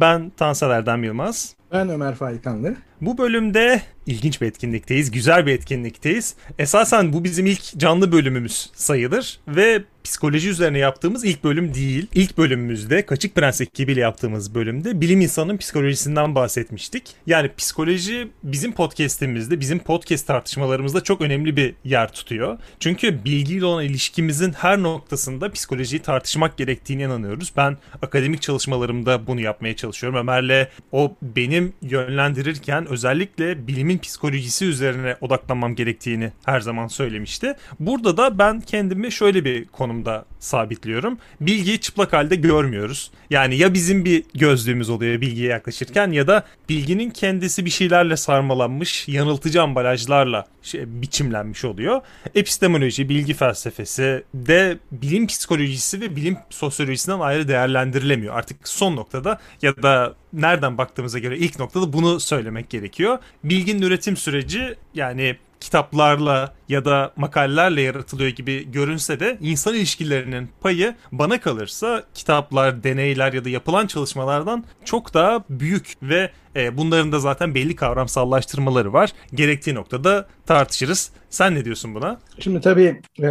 Ben Tansel Erdem Yılmaz. Ben Ömer Faykanlı. Bu bölümde ilginç bir etkinlikteyiz, güzel bir etkinlikteyiz. Esasen bu bizim ilk canlı bölümümüz sayılır ve psikoloji üzerine yaptığımız ilk bölüm değil. İlk bölümümüzde Kaçık Prens ekibiyle yaptığımız bölümde bilim insanının psikolojisinden bahsetmiştik. Yani psikoloji bizim podcast'imizde, bizim podcast tartışmalarımızda çok önemli bir yer tutuyor. Çünkü bilgiyle olan ilişkimizin her noktasında psikolojiyi tartışmak gerektiğine inanıyoruz. Ben akademik çalışmalarımda bunu yapmaya çalışıyorum. Ömer'le o benim yönlendirirken özellikle bilimin psikolojisi üzerine odaklanmam gerektiğini her zaman söylemişti. Burada da ben kendimi şöyle bir konumda sabitliyorum. Bilgiyi çıplak halde görmüyoruz. Yani ya bizim bir gözlüğümüz oluyor bilgiye yaklaşırken ya da bilginin kendisi bir şeylerle sarmalanmış, yanıltıcı ambalajlarla şey, biçimlenmiş oluyor. Epistemoloji, bilgi felsefesi de bilim psikolojisi ve bilim sosyolojisinden ayrı değerlendirilemiyor. Artık son noktada ya da nereden baktığımıza göre ilk noktada bunu söylemek gerekiyor. Bilginin üretim süreci yani kitaplarla ya da makalelerle yaratılıyor gibi görünse de insan ilişkilerinin payı bana kalırsa kitaplar, deneyler ya da yapılan çalışmalardan çok daha büyük ve e, bunların da zaten belli kavramsallaştırmaları var. Gerektiği noktada tartışırız. Sen ne diyorsun buna? Şimdi tabii e,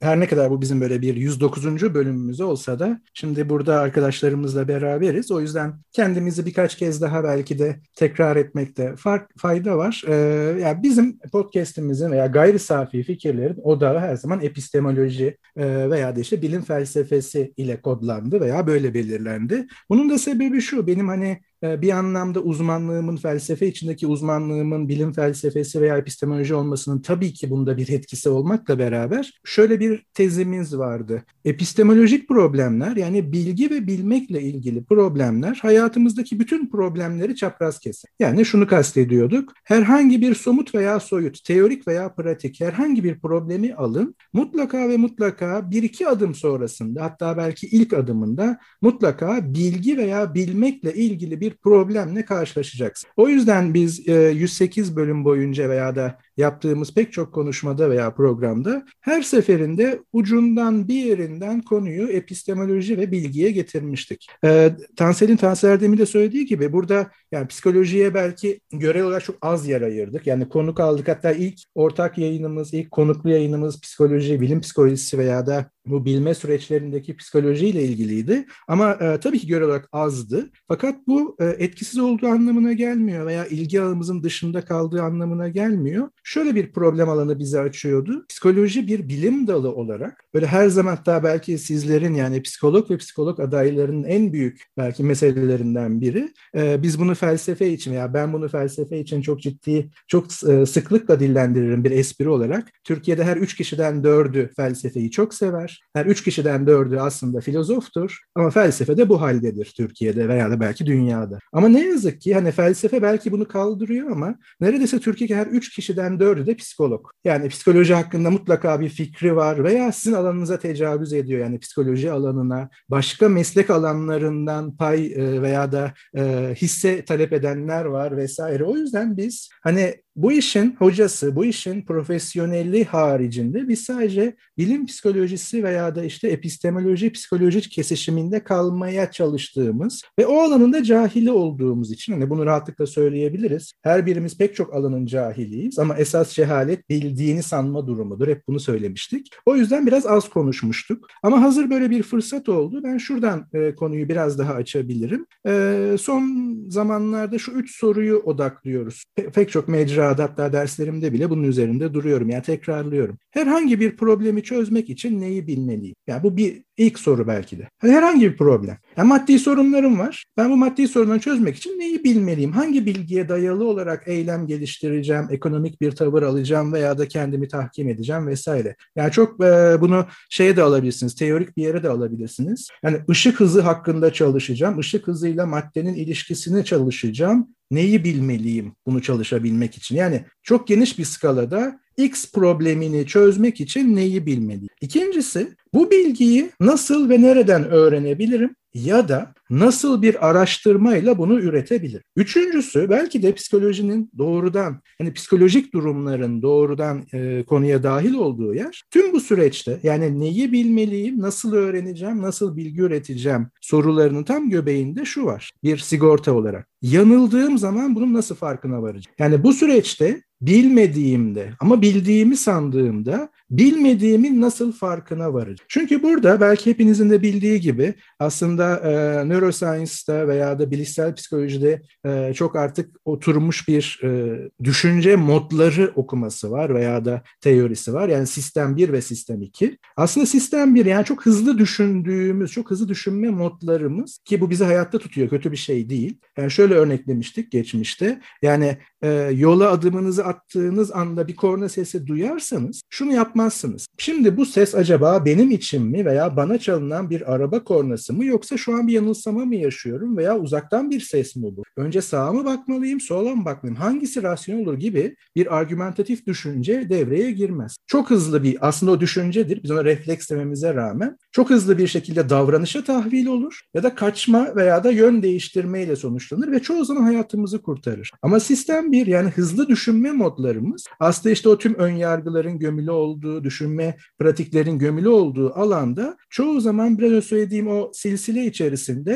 her ne kadar bu bizim böyle bir 109. bölümümüz olsa da şimdi burada arkadaşlarımızla beraberiz. O yüzden kendimizi birkaç kez daha belki de tekrar etmekte fark, fayda var. E, yani bizim podcast'imizin veya gayri safi fikirlerin odağı her zaman epistemoloji e, veya da işte bilim felsefesi ile kodlandı veya böyle belirlendi. Bunun da sebebi şu benim hani bir anlamda uzmanlığımın, felsefe içindeki uzmanlığımın bilim felsefesi veya epistemoloji olmasının tabii ki bunda bir etkisi olmakla beraber şöyle bir tezimiz vardı. Epistemolojik problemler yani bilgi ve bilmekle ilgili problemler hayatımızdaki bütün problemleri çapraz keser. Yani şunu kastediyorduk. Herhangi bir somut veya soyut, teorik veya pratik herhangi bir problemi alın. Mutlaka ve mutlaka bir iki adım sonrasında hatta belki ilk adımında mutlaka bilgi veya bilmekle ilgili bir problemle karşılaşacaksın. O yüzden biz 108 e, bölüm boyunca veya da yaptığımız pek çok konuşmada veya programda her seferinde ucundan bir yerinden konuyu epistemoloji ve bilgiye getirmiştik. E, Tansel'in Tansel Erdem'i de söylediği gibi burada yani psikolojiye belki görev olarak çok az yer ayırdık. Yani konuk aldık hatta ilk ortak yayınımız, ilk konuklu yayınımız psikoloji, bilim psikolojisi veya da bu bilme süreçlerindeki psikolojiyle ilgiliydi. Ama e, tabii ki görev olarak azdı. Fakat bu e, etkisiz olduğu anlamına gelmiyor veya ilgi alanımızın dışında kaldığı anlamına gelmiyor şöyle bir problem alanı bize açıyordu. Psikoloji bir bilim dalı olarak böyle her zaman hatta belki sizlerin yani psikolog ve psikolog adaylarının en büyük belki meselelerinden biri. Ee, biz bunu felsefe için veya ben bunu felsefe için çok ciddi, çok e, sıklıkla dillendiririm bir espri olarak. Türkiye'de her üç kişiden dördü felsefeyi çok sever. Her üç kişiden dördü aslında filozoftur. Ama felsefe de bu haldedir Türkiye'de veya da belki dünyada. Ama ne yazık ki hani felsefe belki bunu kaldırıyor ama neredeyse Türkiye'de her üç kişiden dördü de psikolog. Yani psikoloji hakkında mutlaka bir fikri var veya sizin alanınıza tecavüz ediyor. Yani psikoloji alanına başka meslek alanlarından pay e, veya da e, hisse talep edenler var vesaire. O yüzden biz hani bu işin hocası, bu işin profesyonelliği haricinde biz sadece bilim psikolojisi veya da işte epistemoloji psikolojik kesişiminde kalmaya çalıştığımız ve o alanın da cahili olduğumuz için hani bunu rahatlıkla söyleyebiliriz. Her birimiz pek çok alanın cahiliyiz ama esas cehalet bildiğini sanma durumudur. Hep bunu söylemiştik. O yüzden biraz az konuşmuştuk. Ama hazır böyle bir fırsat oldu. Ben şuradan e, konuyu biraz daha açabilirim. E, son zamanlarda şu üç soruyu odaklıyoruz. Pe- pek çok mecra mecrada hatta derslerimde bile bunun üzerinde duruyorum. Yani tekrarlıyorum. Herhangi bir problemi çözmek için neyi bilmeliyim? Yani bu bir ilk soru belki de. Herhangi bir problem. Yani maddi sorunlarım var. Ben bu maddi sorunları çözmek için neyi bilmeliyim? Hangi bilgiye dayalı olarak eylem geliştireceğim, ekonomik bir tavır alacağım veya da kendimi tahkim edeceğim vesaire. Yani çok e, bunu şeye de alabilirsiniz, teorik bir yere de alabilirsiniz. Yani ışık hızı hakkında çalışacağım. Işık hızıyla maddenin ilişkisini çalışacağım neyi bilmeliyim bunu çalışabilmek için? Yani çok geniş bir skalada X problemini çözmek için neyi bilmeliyim? İkincisi bu bilgiyi nasıl ve nereden öğrenebilirim? Ya da nasıl bir araştırmayla bunu üretebilir? Üçüncüsü belki de psikolojinin doğrudan hani psikolojik durumların doğrudan e, konuya dahil olduğu yer tüm bu süreçte yani neyi bilmeliyim, nasıl öğreneceğim, nasıl bilgi üreteceğim sorularının tam göbeğinde şu var. Bir sigorta olarak. Yanıldığım zaman bunun nasıl farkına varacağım? Yani bu süreçte bilmediğimde ama bildiğimi sandığımda bilmediğimin nasıl farkına varacağım. Çünkü burada belki hepinizin de bildiği gibi aslında e, neuroscience'da veya da bilişsel psikolojide e, çok artık oturmuş bir e, düşünce modları okuması var veya da teorisi var. Yani sistem 1 ve sistem 2. Aslında sistem 1 yani çok hızlı düşündüğümüz, çok hızlı düşünme modlarımız ki bu bizi hayatta tutuyor. Kötü bir şey değil. Yani şöyle örneklemiştik geçmişte. Yani e, yola adımınızı attığınız anda bir korna sesi duyarsanız şunu yapmazsınız. Şimdi bu ses acaba benim için mi veya bana çalınan bir araba kornası mı yoksa şu an bir yanılsama mı yaşıyorum veya uzaktan bir ses mi bu? Önce sağa mı bakmalıyım, sola mı bakmalıyım? Hangisi rasyonel olur gibi bir argümentatif düşünce devreye girmez. Çok hızlı bir aslında o düşüncedir. Biz ona refleks dememize rağmen çok hızlı bir şekilde davranışa tahvil olur ya da kaçma veya da yön değiştirmeyle sonuçlanır ve çoğu zaman hayatımızı kurtarır. Ama sistem bir yani hızlı düşünme modlarımız aslında işte o tüm ön yargıların gömülü olduğu, düşünme pratiklerin gömülü olduğu alanda çoğu zaman biraz önce söylediğim o silsile içerisinde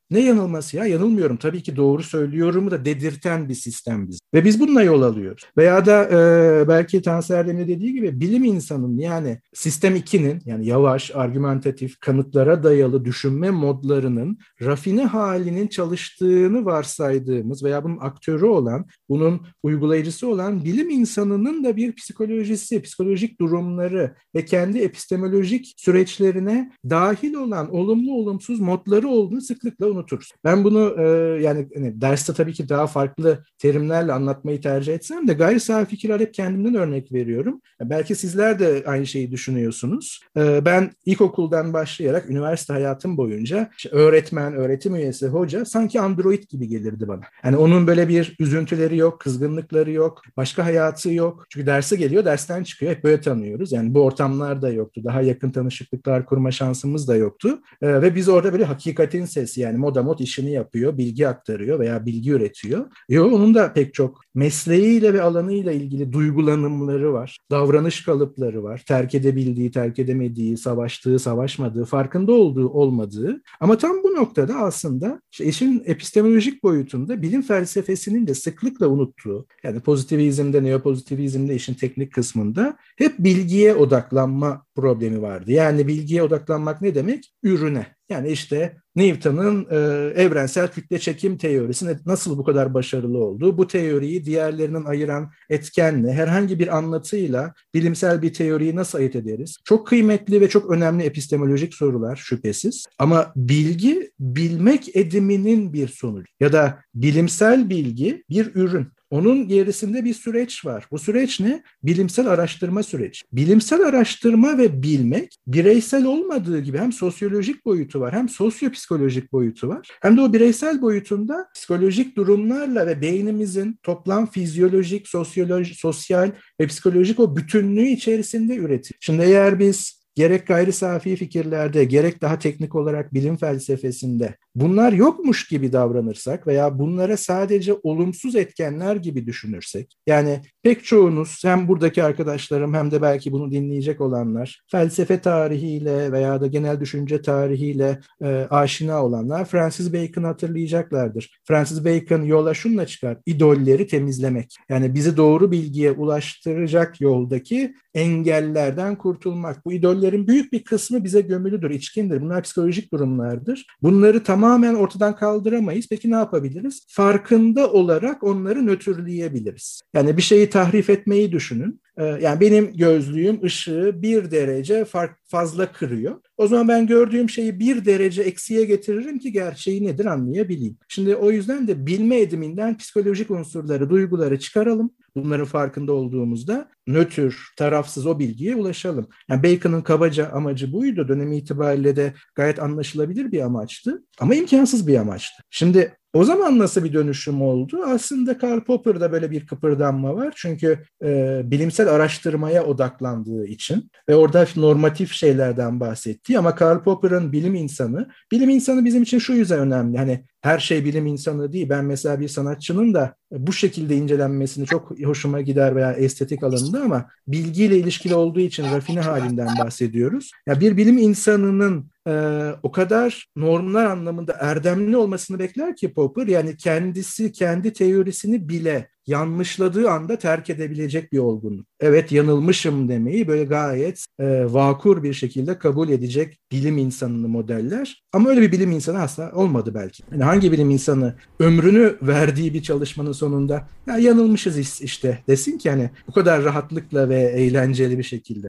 ne yanılması ya? Yanılmıyorum. Tabii ki doğru söylüyorumu da dedirten bir sistem biz. Ve biz bununla yol alıyoruz. Veya da e, belki Tanser Erdem'in dediği gibi bilim insanının yani sistem 2'nin yani yavaş, argümentatif, kanıtlara dayalı düşünme modlarının rafine halinin çalıştığını varsaydığımız veya bunun aktörü olan, bunun uygulayıcısı olan bilim insanının da bir psikolojisi, psikolojik durumları ve kendi epistemolojik süreçlerine dahil olan olumlu olumsuz modları olduğunu sıklıkla unutuyoruz unuturuz. Ben bunu e, yani hani derste tabii ki daha farklı terimlerle anlatmayı tercih etsem de gayri safi fikirler hep kendimden örnek veriyorum. Belki sizler de aynı şeyi düşünüyorsunuz. E, ben ilkokuldan başlayarak üniversite hayatım boyunca işte öğretmen, öğretim üyesi, hoca sanki android gibi gelirdi bana. Yani onun böyle bir üzüntüleri yok, kızgınlıkları yok, başka hayatı yok. Çünkü derse geliyor, dersten çıkıyor. Hep böyle tanıyoruz. Yani bu ortamlar da yoktu. Daha yakın tanışıklıklar kurma şansımız da yoktu. E, ve biz orada böyle hakikatin sesi yani modamot işini yapıyor, bilgi aktarıyor veya bilgi üretiyor. Yo, onun da pek çok mesleğiyle ve alanıyla ilgili duygulanımları var, davranış kalıpları var, terk edebildiği, terk edemediği, savaştığı, savaşmadığı, farkında olduğu, olmadığı. Ama tam bu noktada aslında işte işin epistemolojik boyutunda bilim felsefesinin de sıklıkla unuttuğu, yani pozitivizmde, neopozitivizmde işin teknik kısmında hep bilgiye odaklanma problemi vardı. Yani bilgiye odaklanmak ne demek? Ürüne. Yani işte Newton'un e, evrensel kütle çekim teorisi nasıl bu kadar başarılı oldu? Bu teoriyi diğerlerinden ayıran etken ne? Herhangi bir anlatıyla bilimsel bir teoriyi nasıl ayırt ederiz? Çok kıymetli ve çok önemli epistemolojik sorular şüphesiz. Ama bilgi bilmek ediminin bir sonucu ya da bilimsel bilgi bir ürün. Onun gerisinde bir süreç var. Bu süreç ne? Bilimsel araştırma süreci. Bilimsel araştırma ve bilmek bireysel olmadığı gibi hem sosyolojik boyutu var hem sosyopsikolojik boyutu var. Hem de o bireysel boyutunda psikolojik durumlarla ve beynimizin toplam fizyolojik, sosyolojik, sosyal ve psikolojik o bütünlüğü içerisinde üretir. Şimdi eğer biz gerek gayri safi fikirlerde, gerek daha teknik olarak bilim felsefesinde bunlar yokmuş gibi davranırsak veya bunlara sadece olumsuz etkenler gibi düşünürsek, yani pek çoğunuz hem buradaki arkadaşlarım hem de belki bunu dinleyecek olanlar felsefe tarihiyle veya da genel düşünce tarihiyle e, aşina olanlar Francis Bacon hatırlayacaklardır. Francis Bacon yola şunla çıkar, idolleri temizlemek. Yani bizi doğru bilgiye ulaştıracak yoldaki engellerden kurtulmak. Bu idollerin büyük bir kısmı bize gömülüdür, içkindir. Bunlar psikolojik durumlardır. Bunları tamamen ortadan kaldıramayız. Peki ne yapabiliriz? Farkında olarak onları nötrleyebiliriz. Yani bir şeyi tahrif etmeyi düşünün. Ee, yani benim gözlüğüm ışığı bir derece fark fazla kırıyor. O zaman ben gördüğüm şeyi bir derece eksiye getiririm ki gerçeği nedir anlayabileyim. Şimdi o yüzden de bilme ediminden psikolojik unsurları, duyguları çıkaralım. Bunların farkında olduğumuzda nötr, tarafsız o bilgiye ulaşalım. Yani Bacon'ın kabaca amacı buydu. Dönemi itibariyle de gayet anlaşılabilir bir amaçtı ama imkansız bir amaçtı. Şimdi O zaman nasıl bir dönüşüm oldu? Aslında Karl Popper'da böyle bir kıpırdanma var. Çünkü e, bilimsel araştırmaya odaklandığı için ve orada normatif şeylerden bahsetti. Ama Karl Popper'ın bilim insanı, bilim insanı bizim için şu yüzden önemli. Hani her şey bilim insanı değil. Ben mesela bir sanatçının da bu şekilde incelenmesini çok hoşuma gider veya estetik alanında ama bilgiyle ilişkili olduğu için rafine halinden bahsediyoruz. Ya bir bilim insanının e, o kadar normlar anlamında erdemli olmasını bekler ki Popper yani kendisi kendi teorisini bile yanlışladığı anda terk edebilecek bir olgunluk. Evet yanılmışım demeyi böyle gayet e, vakur bir şekilde kabul edecek bilim insanını modeller. Ama öyle bir bilim insanı asla olmadı belki. Yani hangi bilim insanı ömrünü verdiği bir çalışmanın sonunda ya yanılmışız işte desin ki hani bu kadar rahatlıkla ve eğlenceli bir şekilde.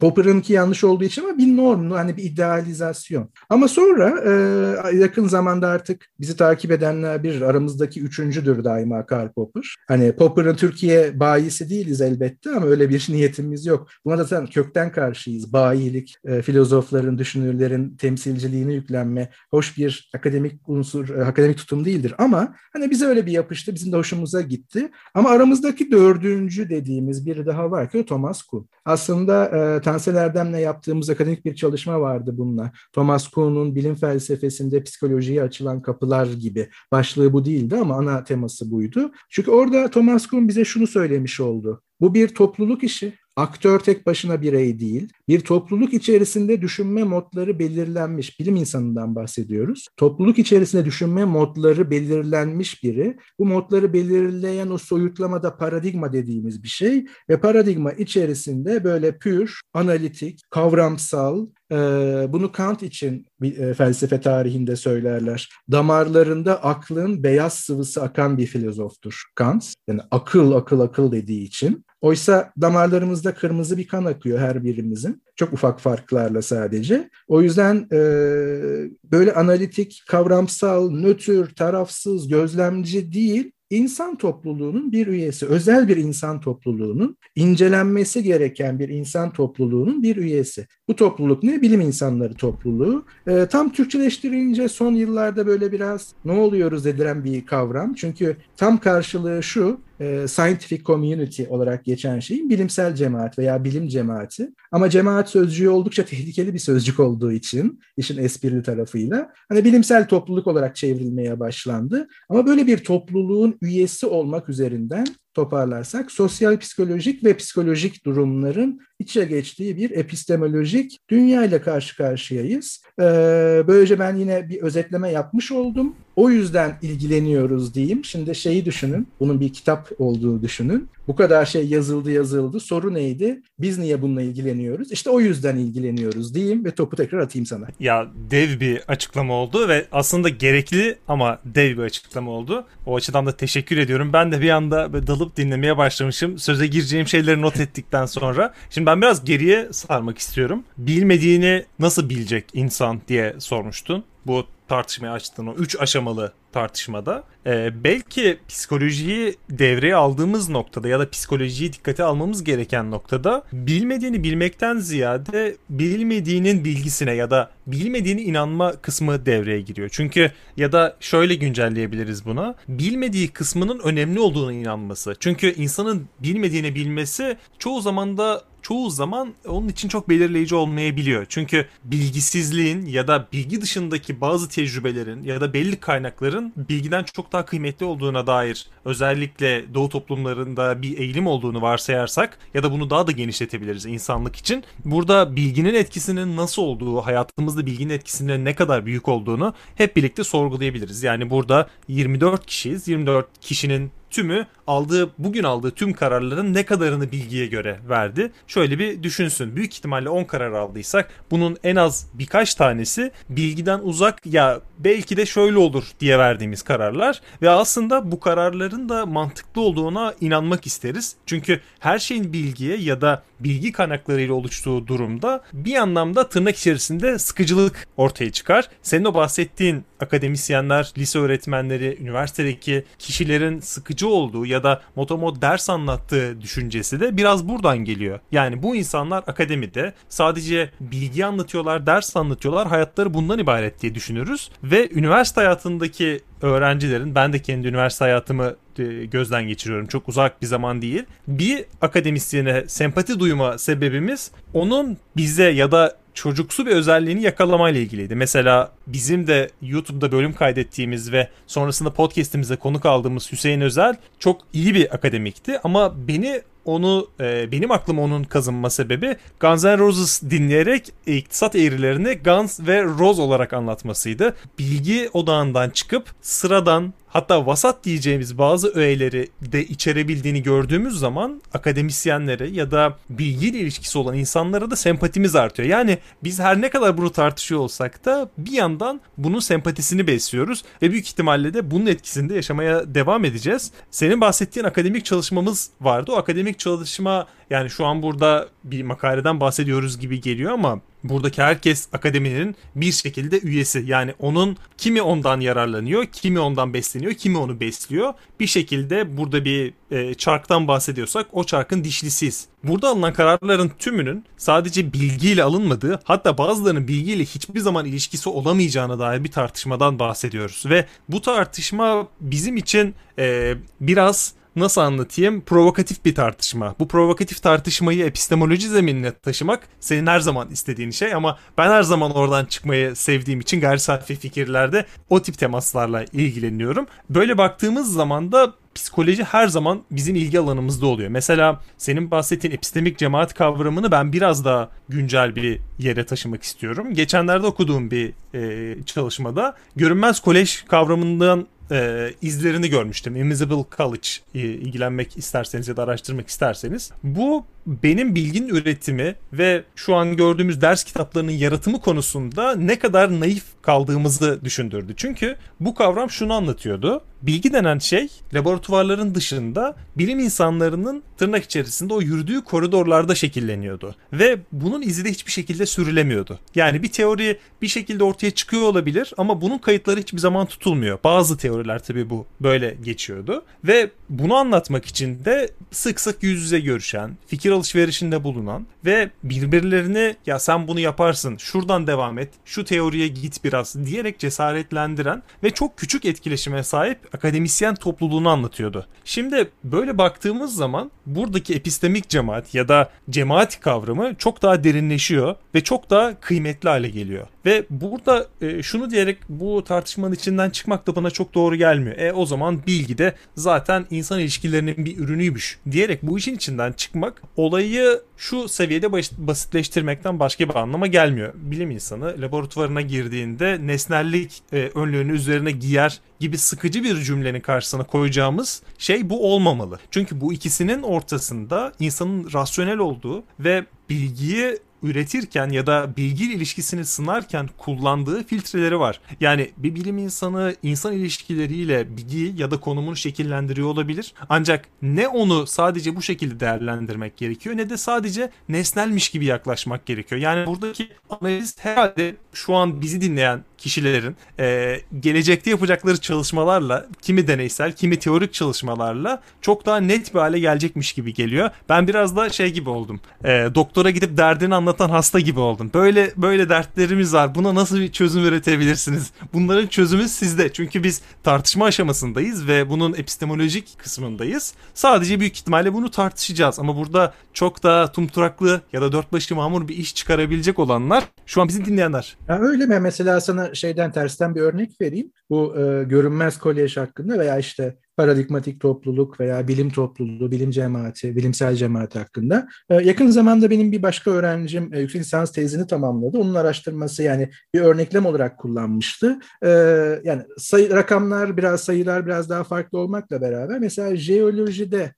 Popper'ınki yanlış olduğu için ama bir norm, hani bir idealizasyon. Ama sonra e, yakın zamanda artık bizi takip edenler bir aramızdaki üçüncüdür daima Karl Popper. Hani Popper'ın Türkiye bayisi değiliz elbette ama öyle bir niyetimiz yok. Buna da zaten kökten karşıyız. Bayilik, e, filozofların, düşünürlerin temsilciliğini yüklenme, hoş bir akademik unsur, e, akademik tutum değildir. Ama hani bize öyle bir yapıştı, bizim de hoşumuza gitti. Ama aramızdaki dördüncü dediğimiz biri daha var ki Thomas Kuhn. Aslında e, Tansel Erdem'le yaptığımız akademik bir çalışma vardı bununla. Thomas Kuhn'un bilim felsefesinde psikolojiye açılan kapılar gibi. Başlığı bu değildi ama ana teması buydu. Çünkü orada Thomas Kuhn bize şunu söylemiş oldu. Bu bir topluluk işi. Aktör tek başına birey değil. Bir topluluk içerisinde düşünme modları belirlenmiş. Bilim insanından bahsediyoruz. Topluluk içerisinde düşünme modları belirlenmiş biri. Bu modları belirleyen o soyutlamada paradigma dediğimiz bir şey. Ve paradigma içerisinde böyle pür, analitik, kavramsal, bunu Kant için felsefe tarihinde söylerler. Damarlarında aklın beyaz sıvısı akan bir filozoftur Kant. Yani akıl akıl akıl dediği için. Oysa damarlarımızda kırmızı bir kan akıyor her birimizin. Çok ufak farklarla sadece. O yüzden e, böyle analitik, kavramsal, nötr, tarafsız, gözlemci değil, insan topluluğunun bir üyesi, özel bir insan topluluğunun incelenmesi gereken bir insan topluluğunun bir üyesi. Bu topluluk ne? Bilim insanları topluluğu. E, tam Türkçeleştirince son yıllarda böyle biraz ne oluyoruz dediren bir kavram. Çünkü tam karşılığı şu, e, scientific community olarak geçen şeyin bilimsel cemaat veya bilim cemaati. Ama cemaat sözcüğü oldukça tehlikeli bir sözcük olduğu için işin esprili tarafıyla hani bilimsel topluluk olarak çevrilmeye başlandı. Ama böyle bir topluluğun üyesi olmak üzerinden toparlarsak sosyal psikolojik ve psikolojik durumların içe geçtiği bir epistemolojik dünya ile karşı karşıyayız. Ee, böylece ben yine bir özetleme yapmış oldum. O yüzden ilgileniyoruz diyeyim. Şimdi şeyi düşünün, bunun bir kitap olduğunu düşünün. Bu kadar şey yazıldı yazıldı. Soru neydi? Biz niye bununla ilgileniyoruz? İşte o yüzden ilgileniyoruz diyeyim ve topu tekrar atayım sana. Ya dev bir açıklama oldu ve aslında gerekli ama dev bir açıklama oldu. O açıdan da teşekkür ediyorum. Ben de bir anda dalıp dinlemeye başlamışım. Söze gireceğim şeyleri not ettikten sonra. Şimdi ben biraz geriye sarmak istiyorum. Bilmediğini nasıl bilecek insan diye sormuştun. Bu tartışmayı açtığın o üç aşamalı tartışmada e, belki psikolojiyi devreye aldığımız noktada ya da psikolojiyi dikkate almamız gereken noktada bilmediğini bilmekten ziyade bilmediğinin bilgisine ya da bilmediğini inanma kısmı devreye giriyor. Çünkü ya da şöyle güncelleyebiliriz buna. Bilmediği kısmının önemli olduğuna inanması. Çünkü insanın bilmediğini bilmesi çoğu zaman da çoğu zaman onun için çok belirleyici olmayabiliyor. Çünkü bilgisizliğin ya da bilgi dışındaki bazı tecrübelerin ya da belli kaynakların bilgiden çok daha kıymetli olduğuna dair özellikle doğu toplumlarında bir eğilim olduğunu varsayarsak ya da bunu daha da genişletebiliriz insanlık için. Burada bilginin etkisinin nasıl olduğu, hayatımızda bilginin etkisinin ne kadar büyük olduğunu hep birlikte sorgulayabiliriz. Yani burada 24 kişiyiz. 24 kişinin tümü aldığı bugün aldığı tüm kararların ne kadarını bilgiye göre verdi? Şöyle bir düşünsün. Büyük ihtimalle 10 karar aldıysak bunun en az birkaç tanesi bilgiden uzak ya belki de şöyle olur diye verdiğimiz kararlar ve aslında bu kararların da mantıklı olduğuna inanmak isteriz. Çünkü her şeyin bilgiye ya da bilgi kaynaklarıyla oluştuğu durumda bir anlamda tırnak içerisinde sıkıcılık ortaya çıkar. Senin o bahsettiğin akademisyenler, lise öğretmenleri, üniversitedeki kişilerin sıkıcı olduğu ya da motomod ders anlattığı düşüncesi de biraz buradan geliyor. Yani bu insanlar akademide sadece bilgi anlatıyorlar, ders anlatıyorlar, hayatları bundan ibaret diye düşünürüz. Ve üniversite hayatındaki öğrencilerin, ben de kendi üniversite hayatımı e, gözden geçiriyorum. Çok uzak bir zaman değil. Bir akademisyene sempati duyma sebebimiz onun bize ya da çocuksu bir özelliğini yakalamayla ilgiliydi. Mesela bizim de YouTube'da bölüm kaydettiğimiz ve sonrasında podcast'imize konuk aldığımız Hüseyin Özel çok iyi bir akademikti ama beni onu e, benim aklıma onun kazınma sebebi Guns N' Roses dinleyerek iktisat eğrilerini Guns ve Rose olarak anlatmasıydı. Bilgi odağından çıkıp sıradan hatta vasat diyeceğimiz bazı öğeleri de içerebildiğini gördüğümüz zaman akademisyenlere ya da bilgiyle ilişkisi olan insanlara da sempatimiz artıyor. Yani biz her ne kadar bunu tartışıyor olsak da bir yandan bunun sempatisini besliyoruz ve büyük ihtimalle de bunun etkisinde yaşamaya devam edeceğiz. Senin bahsettiğin akademik çalışmamız vardı. O akademik çalışma yani şu an burada bir makaleden bahsediyoruz gibi geliyor ama buradaki herkes akademinin bir şekilde üyesi. Yani onun kimi ondan yararlanıyor, kimi ondan besleniyor, kimi onu besliyor. Bir şekilde burada bir e, çarktan bahsediyorsak o çarkın dişlisiyiz. Burada alınan kararların tümünün sadece bilgiyle alınmadığı hatta bazılarının bilgiyle hiçbir zaman ilişkisi olamayacağına dair bir tartışmadan bahsediyoruz. Ve bu tartışma bizim için e, biraz nasıl anlatayım provokatif bir tartışma. Bu provokatif tartışmayı epistemoloji zeminine taşımak senin her zaman istediğin şey ama ben her zaman oradan çıkmayı sevdiğim için gayri safi fikirlerde o tip temaslarla ilgileniyorum. Böyle baktığımız zaman da psikoloji her zaman bizim ilgi alanımızda oluyor. Mesela senin bahsettiğin epistemik cemaat kavramını ben biraz daha güncel bir yere taşımak istiyorum. Geçenlerde okuduğum bir e, çalışmada görünmez kolej kavramından e, izlerini görmüştüm. Invisible College e, ilgilenmek isterseniz ya da araştırmak isterseniz. Bu benim bilginin üretimi ve şu an gördüğümüz ders kitaplarının yaratımı konusunda ne kadar naif kaldığımızı düşündürdü. Çünkü bu kavram şunu anlatıyordu. Bilgi denen şey laboratuvarların dışında bilim insanlarının tırnak içerisinde o yürüdüğü koridorlarda şekilleniyordu. Ve bunun izi de hiçbir şekilde sürülemiyordu. Yani bir teori bir şekilde ortaya çıkıyor olabilir ama bunun kayıtları hiçbir zaman tutulmuyor. Bazı teoriler tabii bu böyle geçiyordu. Ve bunu anlatmak için de sık sık yüz yüze görüşen, fikir alışverişinde bulunan ve birbirlerini ya sen bunu yaparsın, şuradan devam et, şu teoriye git biraz diyerek cesaretlendiren ve çok küçük etkileşime sahip akademisyen topluluğunu anlatıyordu. Şimdi böyle baktığımız zaman buradaki epistemik cemaat ya da cemaat kavramı çok daha derinleşiyor ve çok daha kıymetli hale geliyor. Ve burada e, şunu diyerek bu tartışmanın içinden çıkmak da bana çok doğru gelmiyor. E o zaman bilgi de zaten insan ilişkilerinin bir ürünüymüş diyerek bu işin içinden çıkmak olayı şu seviyede basitleştirmekten başka bir anlama gelmiyor. Bilim insanı laboratuvarına girdiğinde nesnellik e, önlüğünü üzerine giyer gibi sıkıcı bir cümlenin karşısına koyacağımız şey bu olmamalı. Çünkü bu ikisinin ortasında insanın rasyonel olduğu ve bilgiyi üretirken ya da bilgi ilişkisini sınarken kullandığı filtreleri var. Yani bir bilim insanı insan ilişkileriyle bilgi ya da konumunu şekillendiriyor olabilir. Ancak ne onu sadece bu şekilde değerlendirmek gerekiyor ne de sadece nesnelmiş gibi yaklaşmak gerekiyor. Yani buradaki analiz herhalde şu an bizi dinleyen kişilerin e, gelecekte yapacakları çalışmalarla kimi deneysel kimi teorik çalışmalarla çok daha net bir hale gelecekmiş gibi geliyor. Ben biraz da şey gibi oldum. E, doktora gidip derdini anlatan hasta gibi oldum. Böyle böyle dertlerimiz var. Buna nasıl bir çözüm üretebilirsiniz? Bunların çözümü sizde. Çünkü biz tartışma aşamasındayız ve bunun epistemolojik kısmındayız. Sadece büyük ihtimalle bunu tartışacağız. Ama burada çok daha tumturaklı ya da dört başı mamur bir iş çıkarabilecek olanlar şu an bizi dinleyenler. Ya öyle mi? Mesela sana şeyden tersten bir örnek vereyim. Bu e, görünmez kolej hakkında veya işte paradigmatik topluluk veya bilim topluluğu, bilim cemaati, bilimsel cemaati hakkında. Ee, yakın zamanda benim bir başka öğrencim e, yüksek lisans tezini tamamladı. Onun araştırması yani bir örneklem olarak kullanmıştı. Ee, yani sayı, rakamlar biraz sayılar biraz daha farklı olmakla beraber mesela jeolojide e,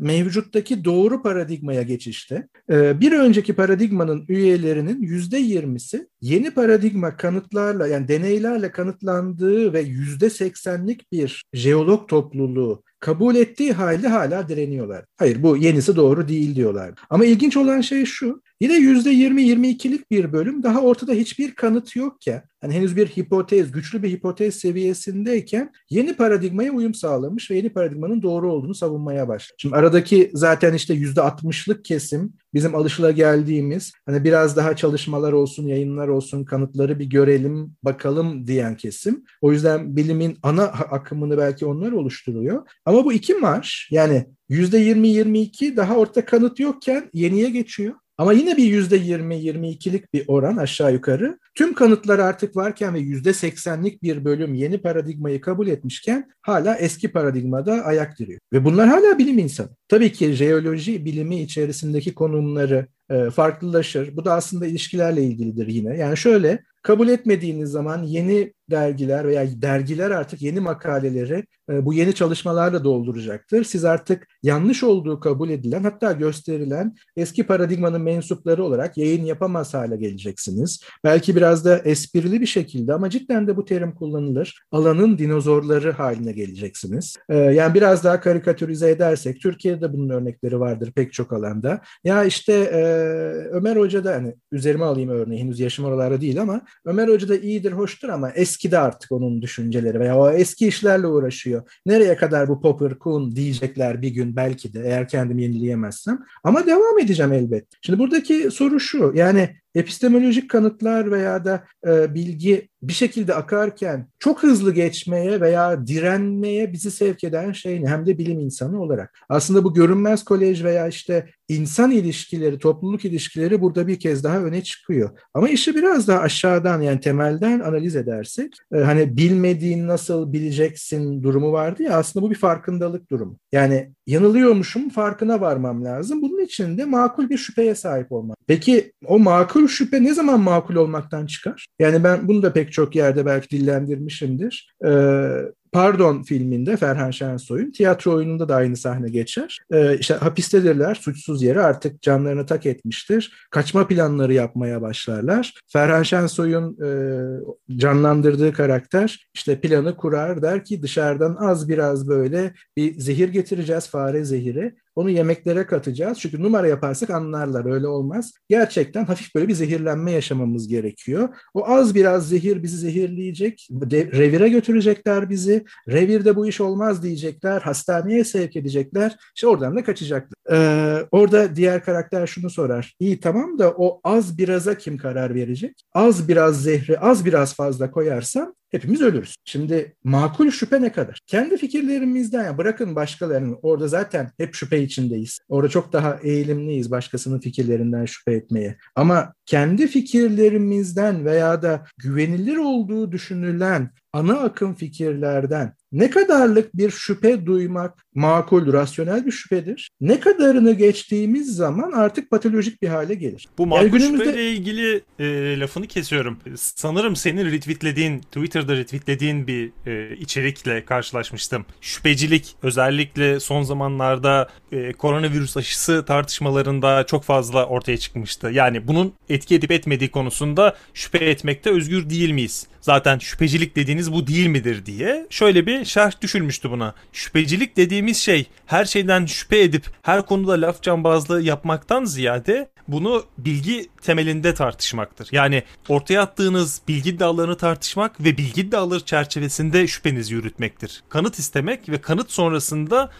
mevcuttaki doğru paradigmaya geçişte e, bir önceki paradigmanın üyelerinin yüzde yirmisi yeni paradigma kanıtlarla yani deneylerle kanıtlandığı ve yüzde seksenlik bir jeolog topluluğu kabul ettiği halde hala direniyorlar. Hayır bu yenisi doğru değil diyorlar. Ama ilginç olan şey şu. Yine %20-22'lik bir bölüm daha ortada hiçbir kanıt yokken yani henüz bir hipotez, güçlü bir hipotez seviyesindeyken yeni paradigmaya uyum sağlamış ve yeni paradigmanın doğru olduğunu savunmaya başladı. Şimdi aradaki zaten işte %60'lık kesim bizim alışılageldiğimiz hani biraz daha çalışmalar olsun, yayınlar olsun, kanıtları bir görelim, bakalım diyen kesim. O yüzden bilimin ana akımını belki onlar oluşturuyor. Ama bu iki marş yani %20-22 daha orta kanıt yokken yeniye geçiyor. Ama yine bir yüzde 20-22'lik bir oran aşağı yukarı. Tüm kanıtlar artık varken ve yüzde 80'lik bir bölüm yeni paradigmayı kabul etmişken hala eski paradigmada ayak diriyor. Ve bunlar hala bilim insanı. Tabii ki jeoloji bilimi içerisindeki konumları e, farklılaşır. Bu da aslında ilişkilerle ilgilidir yine. Yani şöyle kabul etmediğiniz zaman yeni dergiler veya dergiler artık yeni makaleleri e, bu yeni çalışmalarla dolduracaktır. Siz artık yanlış olduğu kabul edilen hatta gösterilen eski paradigmanın mensupları olarak yayın yapamaz hale geleceksiniz. Belki biraz da esprili bir şekilde ama cidden de bu terim kullanılır. Alanın dinozorları haline geleceksiniz. E, yani biraz daha karikatürize edersek Türkiye'de bunun örnekleri vardır pek çok alanda. Ya işte e, Ömer Hoca da hani üzerime alayım örneği henüz yaşım oralarda değil ama Ömer Hoca da iyidir, hoştur ama eskide artık onun düşünceleri veya o eski işlerle uğraşıyor. Nereye kadar bu Popper, Kuhn diyecekler bir gün belki de eğer kendimi yenileyemezsem. Ama devam edeceğim elbet. Şimdi buradaki soru şu yani epistemolojik kanıtlar veya da e, bilgi bir şekilde akarken çok hızlı geçmeye veya direnmeye bizi sevk eden şey ne? Hem de bilim insanı olarak. Aslında bu görünmez kolej veya işte insan ilişkileri, topluluk ilişkileri burada bir kez daha öne çıkıyor. Ama işi biraz daha aşağıdan yani temelden analiz edersek e, hani bilmediğin nasıl bileceksin durumu vardı ya aslında bu bir farkındalık durumu. Yani yanılıyormuşum farkına varmam lazım. Bunun için de makul bir şüpheye sahip olmak. Peki o makul şüphe ne zaman makul olmaktan çıkar? Yani ben bunu da pek çok yerde belki dillendirmişimdir. Ee, Pardon filminde Ferhan Şensoy'un tiyatro oyununda da aynı sahne geçer. Ee, işte hapistedirler suçsuz yere artık canlarını tak etmiştir. Kaçma planları yapmaya başlarlar. Ferhan Şensoy'un e, canlandırdığı karakter işte planı kurar der ki dışarıdan az biraz böyle bir zehir getireceğiz fare zehiri. Onu yemeklere katacağız. Çünkü numara yaparsak anlarlar. Öyle olmaz. Gerçekten hafif böyle bir zehirlenme yaşamamız gerekiyor. O az biraz zehir bizi zehirleyecek. Revire götürecekler bizi. Revirde bu iş olmaz diyecekler. Hastaneye sevk edecekler. İşte oradan da kaçacaklar. Ee, orada diğer karakter şunu sorar. İyi tamam da o az biraza kim karar verecek? Az biraz zehri az biraz fazla koyarsam hepimiz ölürüz. Şimdi makul şüphe ne kadar? Kendi fikirlerimizden ya bırakın başkalarının orada zaten hep şüphe içindeyiz. Orada çok daha eğilimliyiz başkasının fikirlerinden şüphe etmeye. Ama kendi fikirlerimizden veya da güvenilir olduğu düşünülen ana akım fikirlerden ne kadarlık bir şüphe duymak makul, rasyonel bir şüphedir. Ne kadarını geçtiğimiz zaman artık patolojik bir hale gelir. Bu makul yani günümüzde... şüpheyle ilgili e, lafını kesiyorum. Sanırım senin retweetlediğin, Twitter'da retweetlediğin bir e, içerikle karşılaşmıştım. Şüphecilik özellikle son zamanlarda e, koronavirüs aşısı tartışmalarında çok fazla ortaya çıkmıştı. Yani bunun etki edip etmediği konusunda şüphe etmekte özgür değil miyiz? Zaten şüphecilik dediğiniz bu değil midir diye şöyle bir şerh düşülmüştü buna. Şüphecilik dediğimiz şey her şeyden şüphe edip her konuda laf cambazlığı yapmaktan ziyade bunu bilgi temelinde tartışmaktır. Yani ortaya attığınız bilgi iddialarını tartışmak ve bilgi iddiaları çerçevesinde şüphenizi yürütmektir. Kanıt istemek ve kanıt sonrasında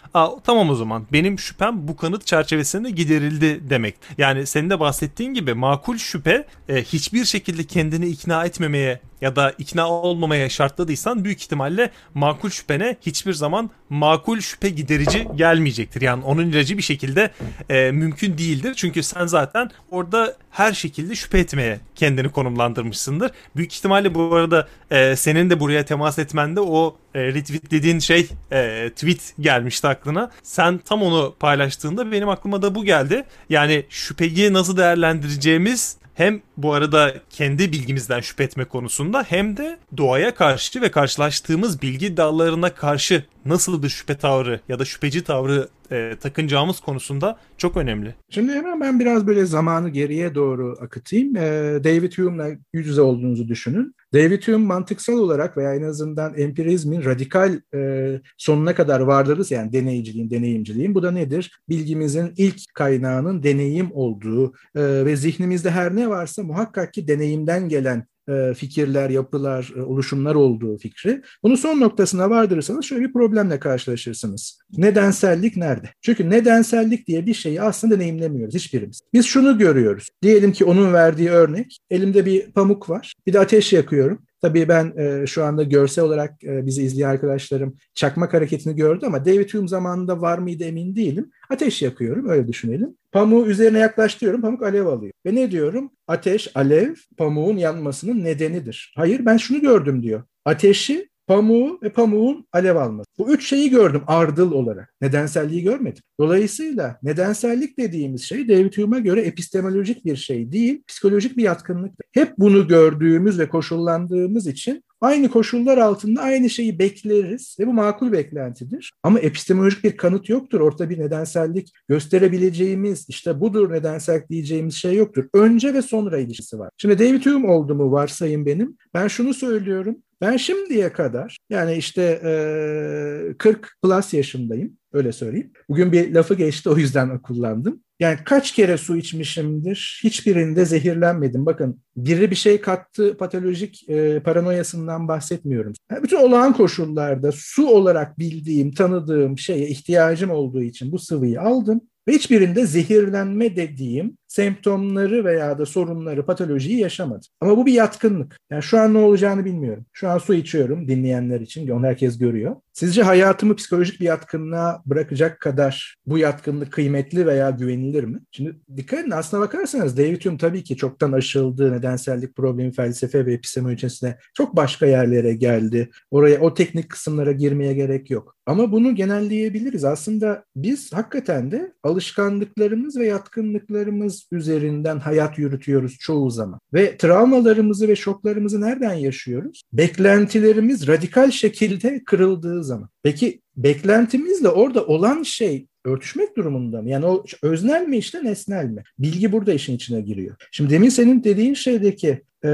tamam o zaman benim şüphem bu kanıt çerçevesinde giderildi demek. Yani senin de bahsettiğin gibi makul şüphe e, hiçbir şekilde kendini ikna etmemeye ya da ikna olmamaya şartladıysan büyük ihtimalle makul şüphene hiçbir zaman makul şüphe giderici gelmeyecektir. Yani onun ilacı bir şekilde e, mümkün değildir. Çünkü sen zaten orada her şekilde şüphe etmeye kendini konumlandırmışsındır. Büyük ihtimalle bu arada e, senin de buraya temas etmende o e, retweet dediğin şey e, tweet gelmişti aklına. Sen tam onu paylaştığında benim aklıma da bu geldi. Yani şüpheyi nasıl değerlendireceğimiz hem bu arada kendi bilgimizden şüphe etme konusunda hem de doğaya karşı ve karşılaştığımız bilgi dallarına karşı nasıl bir şüphe tavrı ya da şüpheci tavrı e, takınacağımız konusunda çok önemli. Şimdi hemen ben biraz böyle zamanı geriye doğru akıtayım. E, David Hume'la yüz yüze olduğunuzu düşünün. David Hume mantıksal olarak veya en azından empirizmin radikal e, sonuna kadar vardırız yani deneyiciliğin, deneyimciliğin. Bu da nedir? Bilgimizin ilk kaynağının deneyim olduğu e, ve zihnimizde her ne varsa muhakkak ki deneyimden gelen fikirler, yapılar, e, oluşumlar olduğu fikri. Bunu son noktasına vardırırsanız şöyle bir problemle karşılaşırsınız. Nedensellik nerede? Çünkü nedensellik diye bir şeyi aslında deneyimlemiyoruz hiçbirimiz. Biz şunu görüyoruz. Diyelim ki onun verdiği örnek, elimde bir pamuk var, bir de ateş yakıyorum. Tabii ben e, şu anda görsel olarak e, bizi izleyen arkadaşlarım çakmak hareketini gördü ama David Hume zamanında var mıydı emin değilim. Ateş yakıyorum öyle düşünelim. Pamuğu üzerine yaklaştırıyorum pamuk alev alıyor. Ve ne diyorum? Ateş, alev pamuğun yanmasının nedenidir. Hayır ben şunu gördüm diyor. Ateşi pamuğu ve pamuğun alev alması. Bu üç şeyi gördüm ardıl olarak. Nedenselliği görmedim. Dolayısıyla nedensellik dediğimiz şey David Hume'a göre epistemolojik bir şey değil, psikolojik bir yatkınlık. Hep bunu gördüğümüz ve koşullandığımız için aynı koşullar altında aynı şeyi bekleriz ve bu makul beklentidir. Ama epistemolojik bir kanıt yoktur. Ortada bir nedensellik gösterebileceğimiz işte budur nedensellik diyeceğimiz şey yoktur. Önce ve sonra ilişkisi var. Şimdi David Hume oldu mu varsayın benim. Ben şunu söylüyorum. Ben şimdiye kadar yani işte e, 40 plus yaşındayım öyle söyleyeyim. Bugün bir lafı geçti o yüzden kullandım. Yani kaç kere su içmişimdir hiçbirinde zehirlenmedim. Bakın biri bir şey kattı patolojik e, paranoyasından bahsetmiyorum. Yani bütün olağan koşullarda su olarak bildiğim, tanıdığım şeye ihtiyacım olduğu için bu sıvıyı aldım. Ve hiçbirinde zehirlenme dediğim semptomları veya da sorunları, patolojiyi yaşamadım. Ama bu bir yatkınlık. Yani şu an ne olacağını bilmiyorum. Şu an su içiyorum dinleyenler için. Onu herkes görüyor. Sizce hayatımı psikolojik bir yatkınlığa bırakacak kadar bu yatkınlık kıymetli veya güvenilir mi? Şimdi dikkat edin aslına bakarsanız David Hume tabii ki çoktan aşıldı. Nedensellik problemi felsefe ve epistemolojisine çok başka yerlere geldi. Oraya o teknik kısımlara girmeye gerek yok. Ama bunu genelleyebiliriz. Aslında biz hakikaten de alışkanlıklarımız ve yatkınlıklarımız üzerinden hayat yürütüyoruz çoğu zaman. Ve travmalarımızı ve şoklarımızı nereden yaşıyoruz? Beklentilerimiz radikal şekilde kırıldığı zaman. Peki beklentimizle orada olan şey örtüşmek durumunda mı? Yani o öznel mi işte nesnel mi? Bilgi burada işin içine giriyor. Şimdi demin senin dediğin şeydeki e,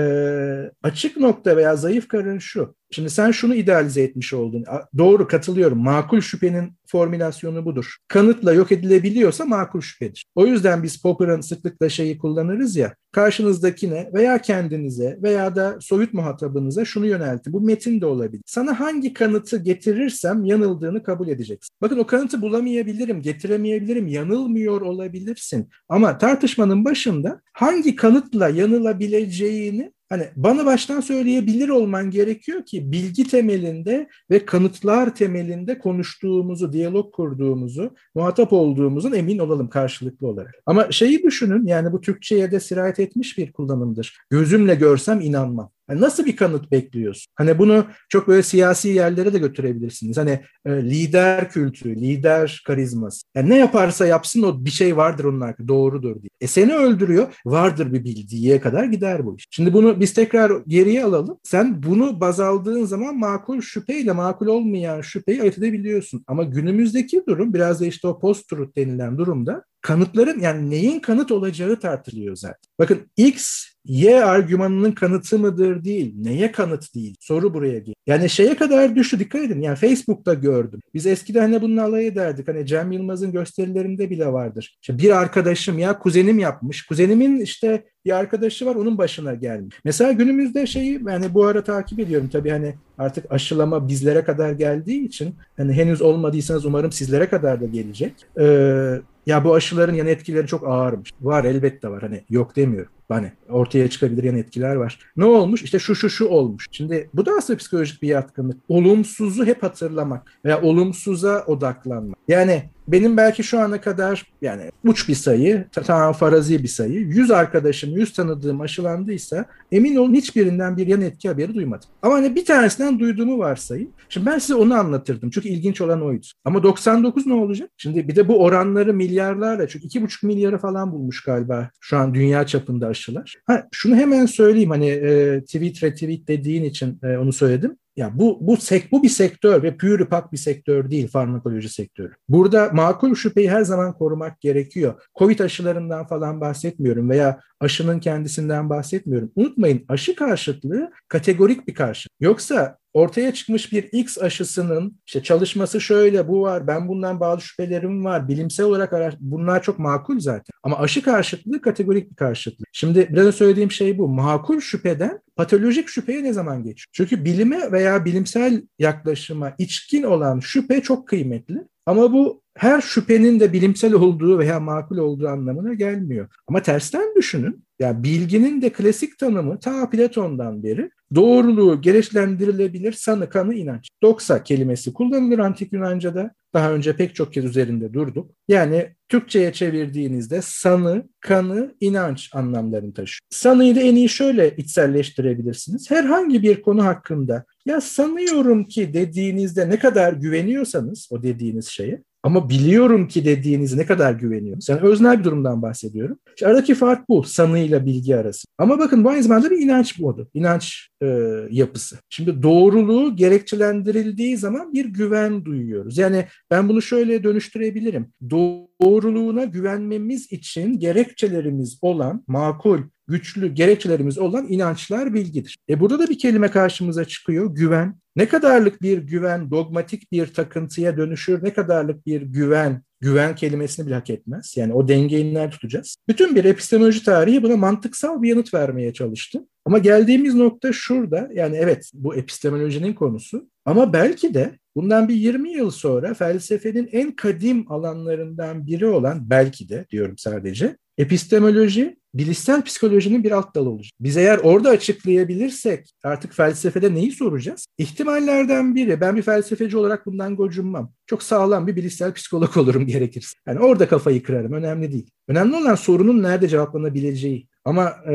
açık nokta veya zayıf karın şu. Şimdi sen şunu idealize etmiş oldun. Doğru katılıyorum. Makul şüphenin formülasyonu budur. Kanıtla yok edilebiliyorsa makul şüphedir. O yüzden biz Popper'ın sıklıkla şeyi kullanırız ya. Karşınızdakine veya kendinize veya da soyut muhatabınıza şunu yöneltin. Bu metin de olabilir. Sana hangi kanıtı getirirsem yanıldığını kabul edeceksin. Bakın o kanıtı bulamayabilirim, getiremeyebilirim, yanılmıyor olabilirsin. Ama tartışmanın başında hangi kanıtla yanılabileceğini Hani bana baştan söyleyebilir olman gerekiyor ki bilgi temelinde ve kanıtlar temelinde konuştuğumuzu, diyalog kurduğumuzu, muhatap olduğumuzun emin olalım karşılıklı olarak. Ama şeyi düşünün yani bu Türkçe'ye de sirayet etmiş bir kullanımdır. Gözümle görsem inanmam. Yani nasıl bir kanıt bekliyorsun? Hani bunu çok böyle siyasi yerlere de götürebilirsiniz. Hani e, lider kültürü, lider karizması. Yani ne yaparsa yapsın o bir şey vardır onun arkasında doğrudur diye. E seni öldürüyor. Vardır bir bildiğiye kadar gider bu iş. Şimdi bunu biz tekrar geriye alalım. Sen bunu baz aldığın zaman makul şüpheyle makul olmayan şüpheyi ayırt edebiliyorsun. Ama günümüzdeki durum biraz da işte o post-truth denilen durumda kanıtların yani neyin kanıt olacağı tartılıyor zaten. Bakın X Y argümanının kanıtı mıdır değil. Neye kanıt değil. Soru buraya geliyor. Yani şeye kadar düştü dikkat edin. Yani Facebook'ta gördüm. Biz eskiden hani bununla alay ederdik. Hani Cem Yılmaz'ın gösterilerinde bile vardır. İşte bir arkadaşım ya kuzenim yapmış. Kuzenimin işte bir arkadaşı var onun başına gelmiş. Mesela günümüzde şeyi yani bu ara takip ediyorum tabii hani artık aşılama bizlere kadar geldiği için hani henüz olmadıysanız umarım sizlere kadar da gelecek. Ee, ya bu aşıların yan etkileri çok ağırmış. Var elbette var hani yok demiyorum. Hani ortaya çıkabilir yan etkiler var. Ne olmuş? İşte şu şu şu olmuş. Şimdi bu da aslında psikolojik bir yatkınlık. Olumsuzu hep hatırlamak veya olumsuza odaklanmak. Yani benim belki şu ana kadar yani uç bir sayı, tamam farazi bir sayı. 100 arkadaşım, 100 tanıdığım aşılandıysa emin olun hiçbirinden bir yan etki haberi duymadım. Ama hani bir tanesinden duyduğumu varsayın. Şimdi ben size onu anlatırdım. Çünkü ilginç olan oydu. Ama 99 ne olacak? Şimdi bir de bu oranları milyarlarla çünkü 2,5 milyarı falan bulmuş galiba şu an dünya çapında aşılar. Ha, şunu hemen söyleyeyim hani e, tweet retweet dediğin için e, onu söyledim. Ya bu bu sek bu bir sektör ve pürü pak bir sektör değil farmakoloji sektörü. Burada makul şüpheyi her zaman korumak gerekiyor. Covid aşılarından falan bahsetmiyorum veya aşının kendisinden bahsetmiyorum. Unutmayın aşı karşıtlığı kategorik bir karşıt. Yoksa ortaya çıkmış bir X aşısının işte çalışması şöyle bu var ben bundan bazı şüphelerim var bilimsel olarak araş bunlar çok makul zaten ama aşı karşıtlığı kategorik bir karşıtlık. Şimdi biraz söylediğim şey bu makul şüpheden patolojik şüpheye ne zaman geçiyor? Çünkü bilime veya bilimsel yaklaşıma içkin olan şüphe çok kıymetli ama bu her şüphenin de bilimsel olduğu veya makul olduğu anlamına gelmiyor. Ama tersten düşünün. Yani bilginin de klasik tanımı ta Platon'dan beri doğruluğu gereçlendirilebilir sanı kanı inanç. Doksa kelimesi kullanılır antik Yunanca'da. Daha önce pek çok kez üzerinde durduk. Yani Türkçe'ye çevirdiğinizde sanı, kanı, inanç anlamlarını taşıyor. Sanıyı da en iyi şöyle içselleştirebilirsiniz. Herhangi bir konu hakkında ya sanıyorum ki dediğinizde ne kadar güveniyorsanız o dediğiniz şeye ama biliyorum ki dediğiniz ne kadar güveniyorsunuz. Yani öznel bir durumdan bahsediyorum. İşte aradaki fark bu sanıyla bilgi arası. Ama bakın bu aynı zamanda bir inanç modu. İnanç e, yapısı. Şimdi doğruluğu gerekçelendirildiği zaman bir güven duyuyoruz. Yani ben bunu şöyle dönüştürebilirim. Doğruluğuna güvenmemiz için gerekçelerimiz olan makul, güçlü gerekçelerimiz olan inançlar bilgidir. E burada da bir kelime karşımıza çıkıyor. Güven. Ne kadarlık bir güven dogmatik bir takıntıya dönüşür, ne kadarlık bir güven güven kelimesini bile hak etmez. Yani o dengeyi nerede tutacağız? Bütün bir epistemoloji tarihi buna mantıksal bir yanıt vermeye çalıştı. Ama geldiğimiz nokta şurada. Yani evet bu epistemolojinin konusu. Ama belki de bundan bir 20 yıl sonra felsefenin en kadim alanlarından biri olan belki de diyorum sadece epistemoloji bilişsel psikolojinin bir alt dalı olacak. Biz eğer orada açıklayabilirsek artık felsefede neyi soracağız? İhtimallerden biri, ben bir felsefeci olarak bundan gocunmam. Çok sağlam bir bilişsel psikolog olurum gerekirse. Yani orada kafayı kırarım, önemli değil. Önemli olan sorunun nerede cevaplanabileceği. Ama e,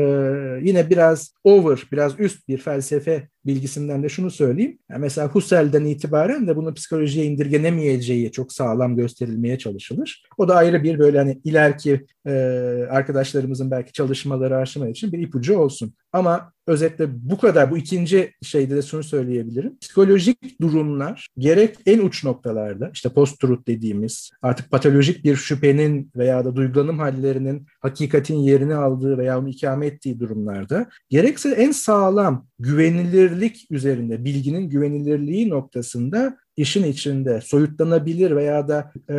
yine biraz over, biraz üst bir felsefe bilgisinden de şunu söyleyeyim. Yani mesela Husserl'den itibaren de bunu psikolojiye indirgenemeyeceği çok sağlam gösterilmeye çalışılır. O da ayrı bir böyle hani ileriki e, arkadaşlarımızın belki çalışmaları aşma için bir ipucu olsun. Ama özetle bu kadar. Bu ikinci şeyde de şunu söyleyebilirim. Psikolojik durumlar gerek en uç noktalarda işte post-truth dediğimiz artık patolojik bir şüphenin veya da duygulanım hallerinin hakikatin yerini aldığı veya onu ikame ettiği durumlarda gerekse en sağlam güvenilirlik üzerinde bilginin güvenilirliği noktasında işin içinde soyutlanabilir veya da e,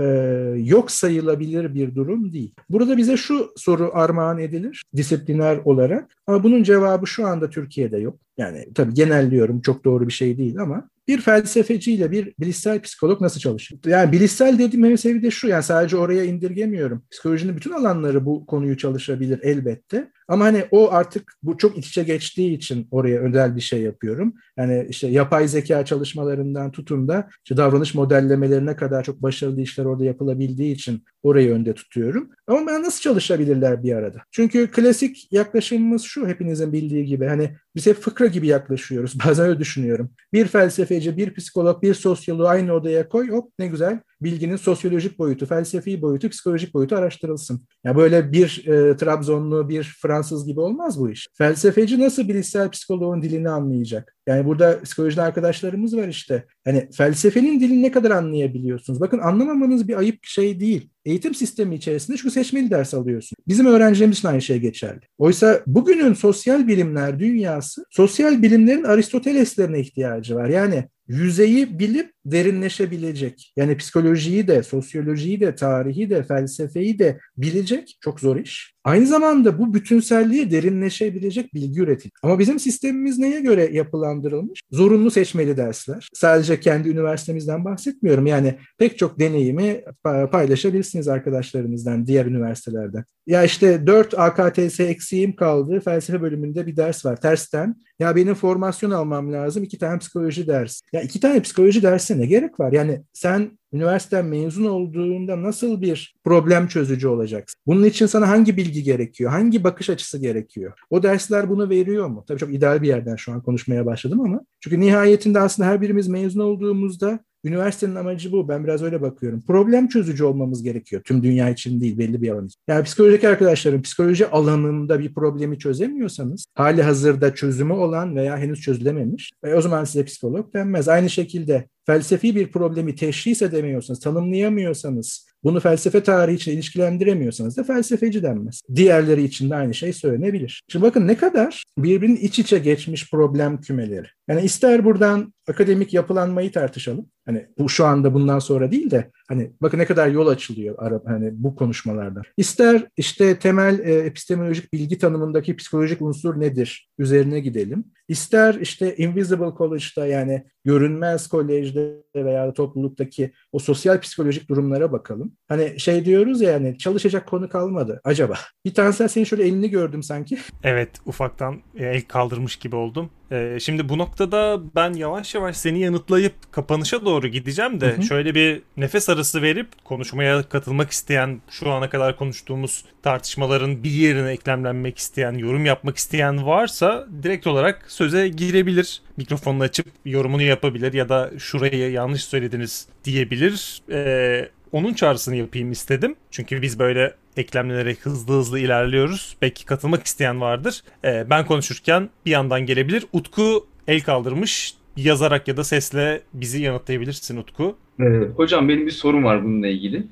yok sayılabilir bir durum değil. Burada bize şu soru armağan edilir disipliner olarak ama bunun cevabı şu anda Türkiye'de yok. Yani tabii genelliyorum çok doğru bir şey değil ama bir felsefeciyle bir bilişsel psikolog nasıl çalışır? Yani bilişsel dediğim sebebi de şu yani sadece oraya indirgemiyorum. Psikolojinin bütün alanları bu konuyu çalışabilir elbette. Ama hani o artık bu çok iç içe geçtiği için oraya özel bir şey yapıyorum. Yani işte yapay zeka çalışmalarından tutun da işte davranış modellemelerine kadar çok başarılı işler orada yapılabildiği için orayı önde tutuyorum. Ama ben nasıl çalışabilirler bir arada? Çünkü klasik yaklaşımımız şu hepinizin bildiği gibi hani biz hep gibi yaklaşıyoruz. Bazen öyle düşünüyorum. Bir felsefeci, bir psikolog, bir sosyoloğu aynı odaya koy hop ne güzel bilginin sosyolojik boyutu, felsefi boyutu, psikolojik boyutu araştırılsın. Ya böyle bir e, Trabzonlu, bir Fransız gibi olmaz bu iş. Felsefeci nasıl bilişsel psikoloğun dilini anlayacak? Yani burada psikolojide arkadaşlarımız var işte. Hani felsefenin dilini ne kadar anlayabiliyorsunuz? Bakın anlamamanız bir ayıp şey değil. Eğitim sistemi içerisinde şu seçmeli ders alıyorsun. Bizim öğrencilerimiz için aynı şey geçerli. Oysa bugünün sosyal bilimler dünyası sosyal bilimlerin Aristoteleslerine ihtiyacı var. Yani yüzeyi bilip derinleşebilecek. Yani psikolojiyi de, sosyolojiyi de, tarihi de, felsefeyi de bilecek. Çok zor iş. Aynı zamanda bu bütünselliğe derinleşebilecek bilgi üretim. Ama bizim sistemimiz neye göre yapılandırılmış? Zorunlu seçmeli dersler. Sadece kendi üniversitemizden bahsetmiyorum. Yani pek çok deneyimi paylaşabilirsiniz arkadaşlarınızdan, diğer üniversitelerden. Ya işte 4 AKTS eksiğim kaldı. Felsefe bölümünde bir ders var. Tersten. Ya benim formasyon almam lazım. iki tane psikoloji dersi. Ya iki tane psikoloji dersi ne gerek var? Yani sen üniversiteden mezun olduğunda nasıl bir problem çözücü olacaksın? Bunun için sana hangi bilgi gerekiyor? Hangi bakış açısı gerekiyor? O dersler bunu veriyor mu? Tabii çok ideal bir yerden şu an konuşmaya başladım ama çünkü nihayetinde aslında her birimiz mezun olduğumuzda üniversitenin amacı bu. Ben biraz öyle bakıyorum. Problem çözücü olmamız gerekiyor. Tüm dünya için değil, belli bir alan için. Yani psikolojik arkadaşlarım psikoloji alanında bir problemi çözemiyorsanız, hali hazırda çözümü olan veya henüz çözülememiş, e, o zaman size psikolog denmez. Aynı şekilde felsefi bir problemi teşhis edemiyorsanız, tanımlayamıyorsanız, bunu felsefe tarihi için ilişkilendiremiyorsanız da felsefeci denmez. Diğerleri için de aynı şey söylenebilir. Şimdi bakın ne kadar birbirinin iç içe geçmiş problem kümeleri. Yani ister buradan akademik yapılanmayı tartışalım. Hani bu şu anda bundan sonra değil de hani bakın ne kadar yol açılıyor Arap hani bu konuşmalarda. İster işte temel e, epistemolojik bilgi tanımındaki psikolojik unsur nedir üzerine gidelim. İster işte Invisible College'da yani görünmez kolejde veya topluluktaki o sosyal psikolojik durumlara bakalım. Hani şey diyoruz ya yani çalışacak konu kalmadı acaba. Bir tanesel senin şöyle elini gördüm sanki. Evet ufaktan el kaldırmış gibi oldum. Ee, şimdi bu noktada ben yavaş yavaş seni yanıtlayıp kapanışa doğru gideceğim de hı hı. şöyle bir nefes arası verip konuşmaya katılmak isteyen şu ana kadar konuştuğumuz tartışmaların bir yerine eklemlenmek isteyen, yorum yapmak isteyen varsa direkt olarak söze girebilir. Mikrofonunu açıp yorumunu yapabilir ya da şurayı yanlış söylediniz diyebilir. Ee, onun çağrısını yapayım istedim. Çünkü biz böyle eklemlenerek hızlı hızlı ilerliyoruz. Belki katılmak isteyen vardır. Ee, ben konuşurken bir yandan gelebilir. Utku el kaldırmış. Yazarak ya da sesle bizi yanıtlayabilirsin Utku. Ee, hocam benim bir sorum var bununla ilgili.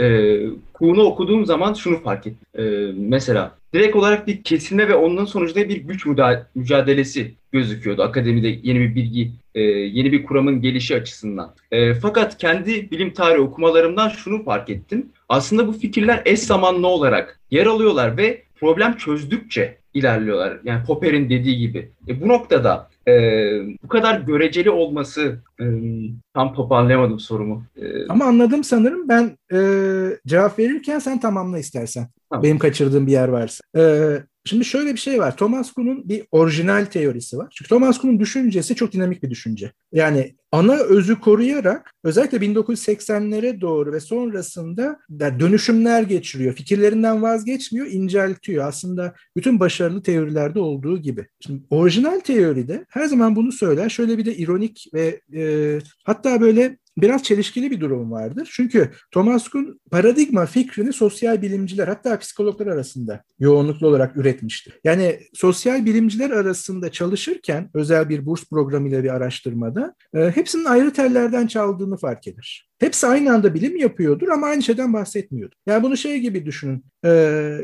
Ee, Kuğunu okuduğum zaman şunu fark ettim. Ee, mesela direkt olarak bir kesilme ve ondan sonucunda bir güç mücadelesi gözüküyordu akademide yeni bir bilgi, e, yeni bir kuramın gelişi açısından. E, fakat kendi bilim tarihi okumalarımdan şunu fark ettim. Aslında bu fikirler eş zamanlı olarak yer alıyorlar ve problem çözdükçe ilerliyorlar. Yani Popper'in dediği gibi. E, bu noktada e, bu kadar göreceli olması e, tam toparlayamadım sorumu. E, Ama anladım sanırım. Ben e, cevap verirken sen tamamla istersen. Tamam. Benim kaçırdığım bir yer varsa. E, Şimdi şöyle bir şey var. Thomas Kuhn'un bir orijinal teorisi var. Çünkü Thomas Kuhn'un düşüncesi çok dinamik bir düşünce. Yani ana özü koruyarak özellikle 1980'lere doğru ve sonrasında dönüşümler geçiriyor. Fikirlerinden vazgeçmiyor, inceltiyor. Aslında bütün başarılı teorilerde olduğu gibi. Şimdi orijinal teoride her zaman bunu söyler. Şöyle bir de ironik ve e, hatta böyle biraz çelişkili bir durum vardır. Çünkü Thomas Kuhn paradigma fikrini sosyal bilimciler hatta psikologlar arasında yoğunluklu olarak üretmiştir. Yani sosyal bilimciler arasında çalışırken özel bir burs programıyla bir araştırmada e, hepsinin ayrı tellerden çaldığını fark eder. Hepsi aynı anda bilim yapıyordur ama aynı şeyden bahsetmiyordur. Yani bunu şey gibi düşünün. Ee,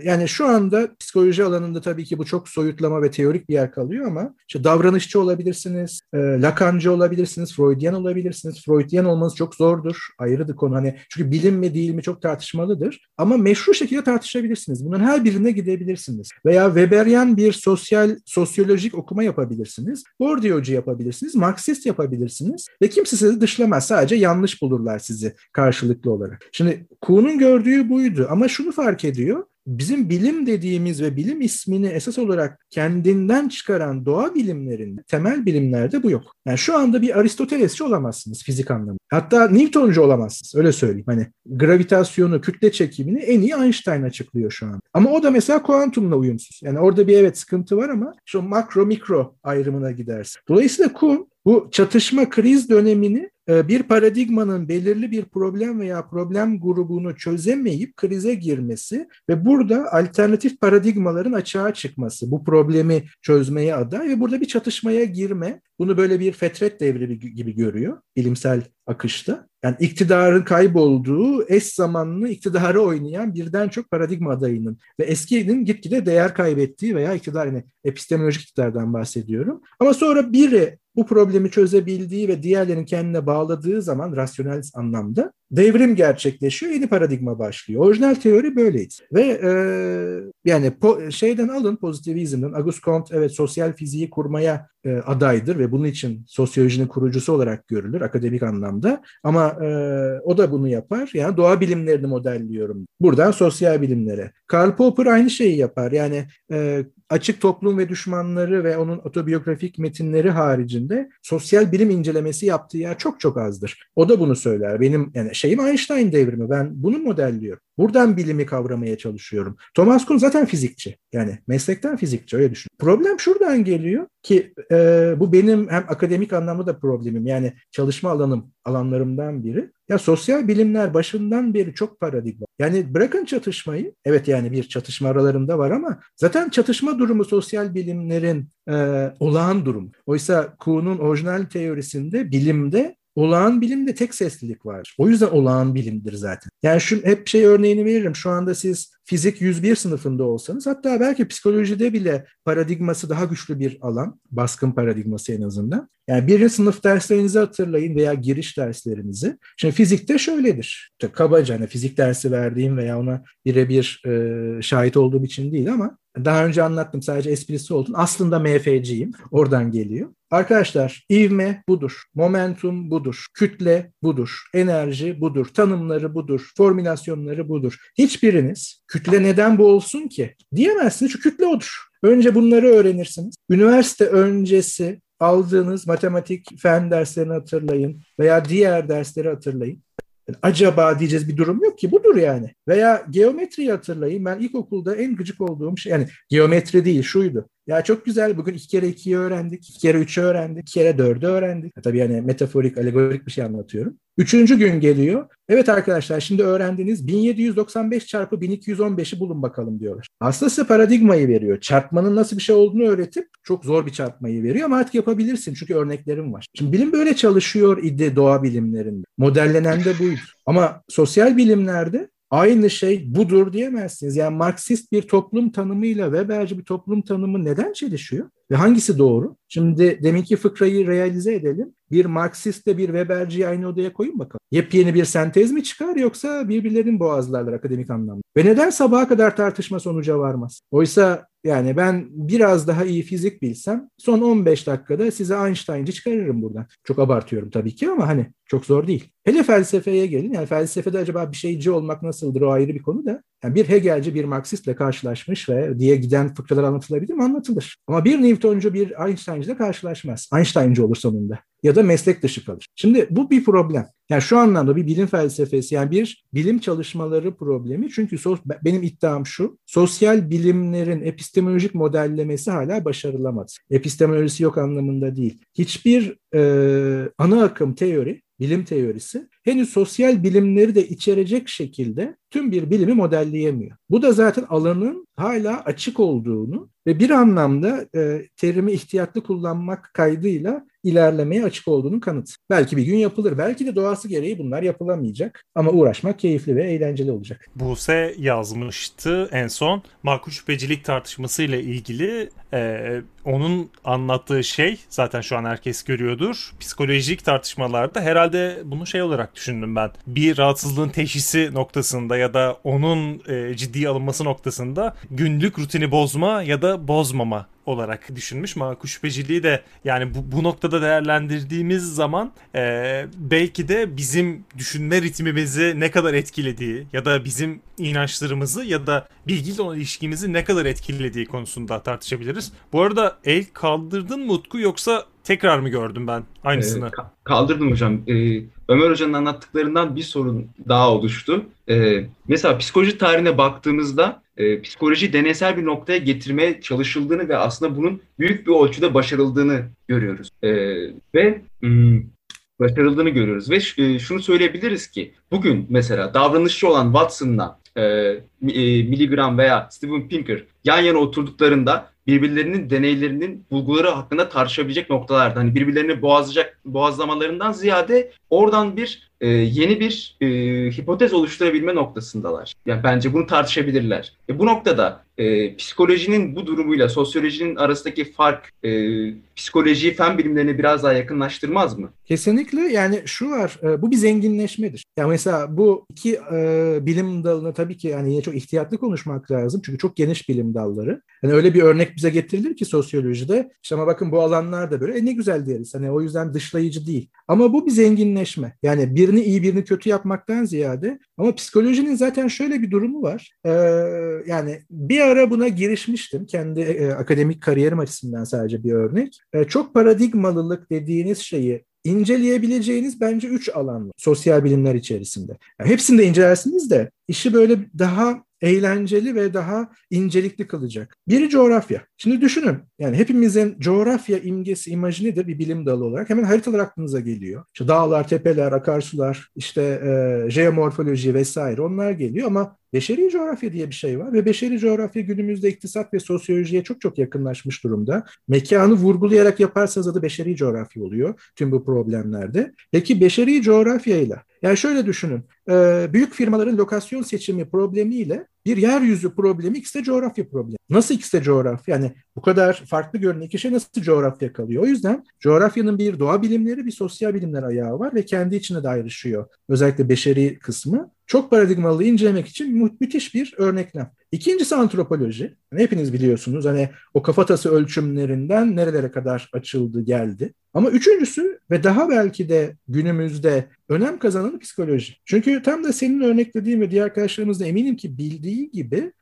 yani şu anda psikoloji alanında tabii ki bu çok soyutlama ve teorik bir yer kalıyor ama işte davranışçı olabilirsiniz, e, Lakancı olabilirsiniz, Freudian olabilirsiniz. Freudian olmanız çok zordur. Ayrıdır konu. Hani çünkü bilim mi değil mi çok tartışmalıdır. Ama meşru şekilde tartışabilirsiniz. Bunun her birine gidebilirsiniz. Veya Weberian bir sosyal sosyolojik okuma yapabilirsiniz. Bourdieu'cu yapabilirsiniz, Marksist yapabilirsiniz ve kimse sizi dışlamaz. Sadece yanlış bulurlar sizi karşılıklı olarak. Şimdi Kuhn'un gördüğü buydu ama şunu fark ediyor bizim bilim dediğimiz ve bilim ismini esas olarak kendinden çıkaran doğa bilimlerinde, temel bilimlerde bu yok. Yani şu anda bir Aristotelesçi olamazsınız fizik anlamında. Hatta Newtoncu olamazsınız öyle söyleyeyim. Hani gravitasyonu, kütle çekimini en iyi Einstein açıklıyor şu an. Ama o da mesela kuantumla uyumsuz. Yani orada bir evet sıkıntı var ama şu makro mikro ayrımına gidersin. Dolayısıyla Kuhn bu çatışma kriz dönemini bir paradigmanın belirli bir problem veya problem grubunu çözemeyip krize girmesi ve burada alternatif paradigmaların açığa çıkması, bu problemi çözmeye aday ve burada bir çatışmaya girme, bunu böyle bir fetret devri gibi görüyor bilimsel akışta. Yani iktidarın kaybolduğu eş zamanlı iktidarı oynayan birden çok paradigma adayının ve eskinin gitgide değer kaybettiği veya iktidar yani epistemolojik iktidardan bahsediyorum. Ama sonra biri bu problemi çözebildiği ve diğerlerinin kendine bağladığı zaman rasyonel anlamda devrim gerçekleşiyor, yeni paradigma başlıyor. Orijinal teori böyleydi. Ve e, yani po, şeyden alın pozitivizmden, Auguste Comte evet sosyal fiziği kurmaya e, adaydır ve bunun için sosyolojinin kurucusu olarak görülür akademik anlamda. Ama e, o da bunu yapar. Yani doğa bilimlerini modelliyorum. Buradan sosyal bilimlere. Karl Popper aynı şeyi yapar. Yani e, açık toplum ve düşmanları ve onun otobiyografik metinleri haricinde sosyal bilim incelemesi yaptığı yer çok çok azdır. O da bunu söyler. Benim yani şeyim Einstein devrimi. Ben bunu modelliyorum. Buradan bilimi kavramaya çalışıyorum. Thomas Kuhn zaten fizikçi. Yani meslekten fizikçi öyle düşün. Problem şuradan geliyor ki e, bu benim hem akademik anlamda da problemim. Yani çalışma alanım alanlarımdan biri. Ya sosyal bilimler başından beri çok paradigma. Yani bırakın çatışmayı. Evet yani bir çatışma aralarında var ama zaten çatışma durumu sosyal bilimlerin e, olağan durum. Oysa Kuhn'un orijinal teorisinde bilimde olağan bilimde tek seslilik var. O yüzden olağan bilimdir zaten. Yani şu hep şey örneğini veririm. Şu anda siz fizik 101 sınıfında olsanız hatta belki psikolojide bile paradigması daha güçlü bir alan. Baskın paradigması en azından. Yani birinci sınıf derslerinizi hatırlayın veya giriş derslerinizi. Şimdi fizikte şöyledir. İşte kabaca hani fizik dersi verdiğim veya ona birebir e, şahit olduğum için değil ama daha önce anlattım sadece esprisi oldu. Aslında MFC'yim. Oradan geliyor. Arkadaşlar ivme budur. Momentum budur. Kütle budur. Enerji budur. Tanımları budur. Formülasyonları budur. Hiçbiriniz kütle neden bu olsun ki diyemezsiniz. Çünkü kütle odur. Önce bunları öğrenirsiniz. Üniversite öncesi aldığınız matematik, fen derslerini hatırlayın veya diğer dersleri hatırlayın. Acaba diyeceğiz bir durum yok ki budur yani. Veya geometriyi hatırlayın. Ben ilkokulda en gıcık olduğum şey yani geometri değil şuydu. Ya çok güzel bugün iki kere ikiyi öğrendik, iki kere üçü öğrendik, iki kere dördü öğrendik. Tabii yani metaforik, alegorik bir şey anlatıyorum. Üçüncü gün geliyor. Evet arkadaşlar şimdi öğrendiniz 1795 çarpı 1215'i bulun bakalım diyorlar. Aslında size paradigmayı veriyor. Çarpmanın nasıl bir şey olduğunu öğretip çok zor bir çarpmayı veriyor ama artık yapabilirsin çünkü örneklerim var. Şimdi bilim böyle çalışıyor idi doğa bilimlerinde. Modellenen de buydu. Ama sosyal bilimlerde aynı şey budur diyemezsiniz. Yani Marksist bir toplum tanımıyla Weberci bir toplum tanımı neden çelişiyor? Ve hangisi doğru? Şimdi deminki fıkrayı realize edelim. Bir Marksistle bir Weberciyi aynı odaya koyun bakalım. Yepyeni bir sentez mi çıkar yoksa birbirlerinin boğazlarlar akademik anlamda? Ve neden sabaha kadar tartışma sonuca varmaz? Oysa yani ben biraz daha iyi fizik bilsem son 15 dakikada size Einstein'cı çıkarırım buradan. Çok abartıyorum tabii ki ama hani çok zor değil. Hele felsefeye gelin. Yani felsefede acaba bir şeyci olmak nasıldır o ayrı bir konu da. Yani bir Hegelci bir Marksistle karşılaşmış ve diye giden fıkralar anlatılabilir mi? Anlatılır. Ama bir Newtoncu bir Einstein'cı ile karşılaşmaz. Einstein'cı olur sonunda. Ya da meslek dışı kalır. Şimdi bu bir problem. Yani şu anlamda bir bilim felsefesi yani bir bilim çalışmaları problemi. Çünkü sos, benim iddiam şu. Sosyal bilimlerin epistemolojik modellemesi hala başarılamadı. Epistemolojisi yok anlamında değil. Hiçbir e, ana akım teori bilim teorisi henüz sosyal bilimleri de içerecek şekilde tüm bir bilimi modelleyemiyor. Bu da zaten alanın hala açık olduğunu ve bir anlamda e, terimi ihtiyatlı kullanmak kaydıyla ilerlemeye açık olduğunu kanıt. Belki bir gün yapılır. Belki de doğası gereği bunlar yapılamayacak. Ama uğraşmak keyifli ve eğlenceli olacak. Buse yazmıştı en son. Makul şüphecilik tartışmasıyla ilgili e, onun anlattığı şey zaten şu an herkes görüyordur. Psikolojik tartışmalarda herhalde bunu şey olarak düşündüm ben. Bir rahatsızlığın teşhisi noktasında ya da onun e, ciddiye alınması noktasında günlük rutini bozma ya da bozmama olarak düşünmüş. Makul şüpheciliği de yani bu, bu noktada değerlendirdiğimiz zaman e, belki de bizim düşünme ritmimizi ne kadar etkilediği ya da bizim inançlarımızı ya da bilgiyle olan ilişkimizi ne kadar etkilediği konusunda tartışabiliriz. Bu arada el kaldırdın mı Utku yoksa tekrar mı gördüm ben aynısını? Ee, kaldırdım hocam. Ee, Ömer Hoca'nın anlattıklarından bir sorun daha oluştu. Ee, mesela psikoloji tarihine baktığımızda e, psikoloji deneysel bir noktaya getirmeye çalışıldığını ve aslında bunun büyük bir ölçüde başarıldığını görüyoruz. E, ve hmm, başarıldığını görüyoruz. Ve e, şunu söyleyebiliriz ki bugün mesela davranışçı olan Watson'la e, e, Milgram veya Steven Pinker yan yana oturduklarında birbirlerinin deneylerinin bulguları hakkında tartışabilecek noktalarda. Hani birbirlerini boğazlayacak boğazlamalarından ziyade oradan bir e, yeni bir e, hipotez oluşturabilme noktasındalar. Yani bence bunu tartışabilirler. E, bu noktada e, psikolojinin bu durumuyla sosyolojinin arasındaki fark e, psikolojiyi fen bilimlerini biraz daha yakınlaştırmaz mı? Kesinlikle yani şu var e, bu bir zenginleşmedir. Yani mesela bu iki e, bilim dalına tabii ki yani yine çok ihtiyatlı konuşmak lazım. Çünkü çok geniş bilim dalları. Yani öyle bir örnek bize getirilir ki sosyolojide. İşte ama bakın bu alanlar da böyle. E ne güzel deriz. Hani o yüzden dışlayıcı değil. Ama bu bir zenginleşme. Yani birini iyi birini kötü yapmaktan ziyade ama psikolojinin zaten şöyle bir durumu var. Ee, yani bir ara buna girişmiştim. Kendi e, akademik kariyerim açısından sadece bir örnek. E, çok paradigmalılık dediğiniz şeyi inceleyebileceğiniz bence üç alan var sosyal bilimler içerisinde. Yani hepsini de incelersiniz de işi böyle daha eğlenceli ve daha incelikli kılacak. Biri coğrafya. Şimdi düşünün yani hepimizin coğrafya imgesi, imajı nedir bir bilim dalı olarak? Hemen haritalar aklınıza geliyor. İşte dağlar, tepeler, akarsular, işte e, jeomorfoloji vesaire onlar geliyor ama Beşeri coğrafya diye bir şey var ve beşeri coğrafya günümüzde iktisat ve sosyolojiye çok çok yakınlaşmış durumda. Mekanı vurgulayarak yaparsanız adı beşeri coğrafya oluyor tüm bu problemlerde. Peki beşeri coğrafyayla yani şöyle düşünün büyük firmaların lokasyon seçimi problemiyle bir yeryüzü problemi ikisi de coğrafya problemi. Nasıl ikisi de coğrafya? Yani bu kadar farklı görünen iki şey nasıl coğrafya kalıyor? O yüzden coğrafyanın bir doğa bilimleri bir sosyal bilimler ayağı var ve kendi içine de ayrışıyor. Özellikle beşeri kısmı çok paradigmalı incelemek için mü- müthiş bir örneklem. İkincisi antropoloji. Yani hepiniz biliyorsunuz hani o kafatası ölçümlerinden nerelere kadar açıldı geldi. Ama üçüncüsü ve daha belki de günümüzde önem kazanan psikoloji. Çünkü tam da senin örneklediğin ve diğer arkadaşlarımız da eminim ki bildiği gibi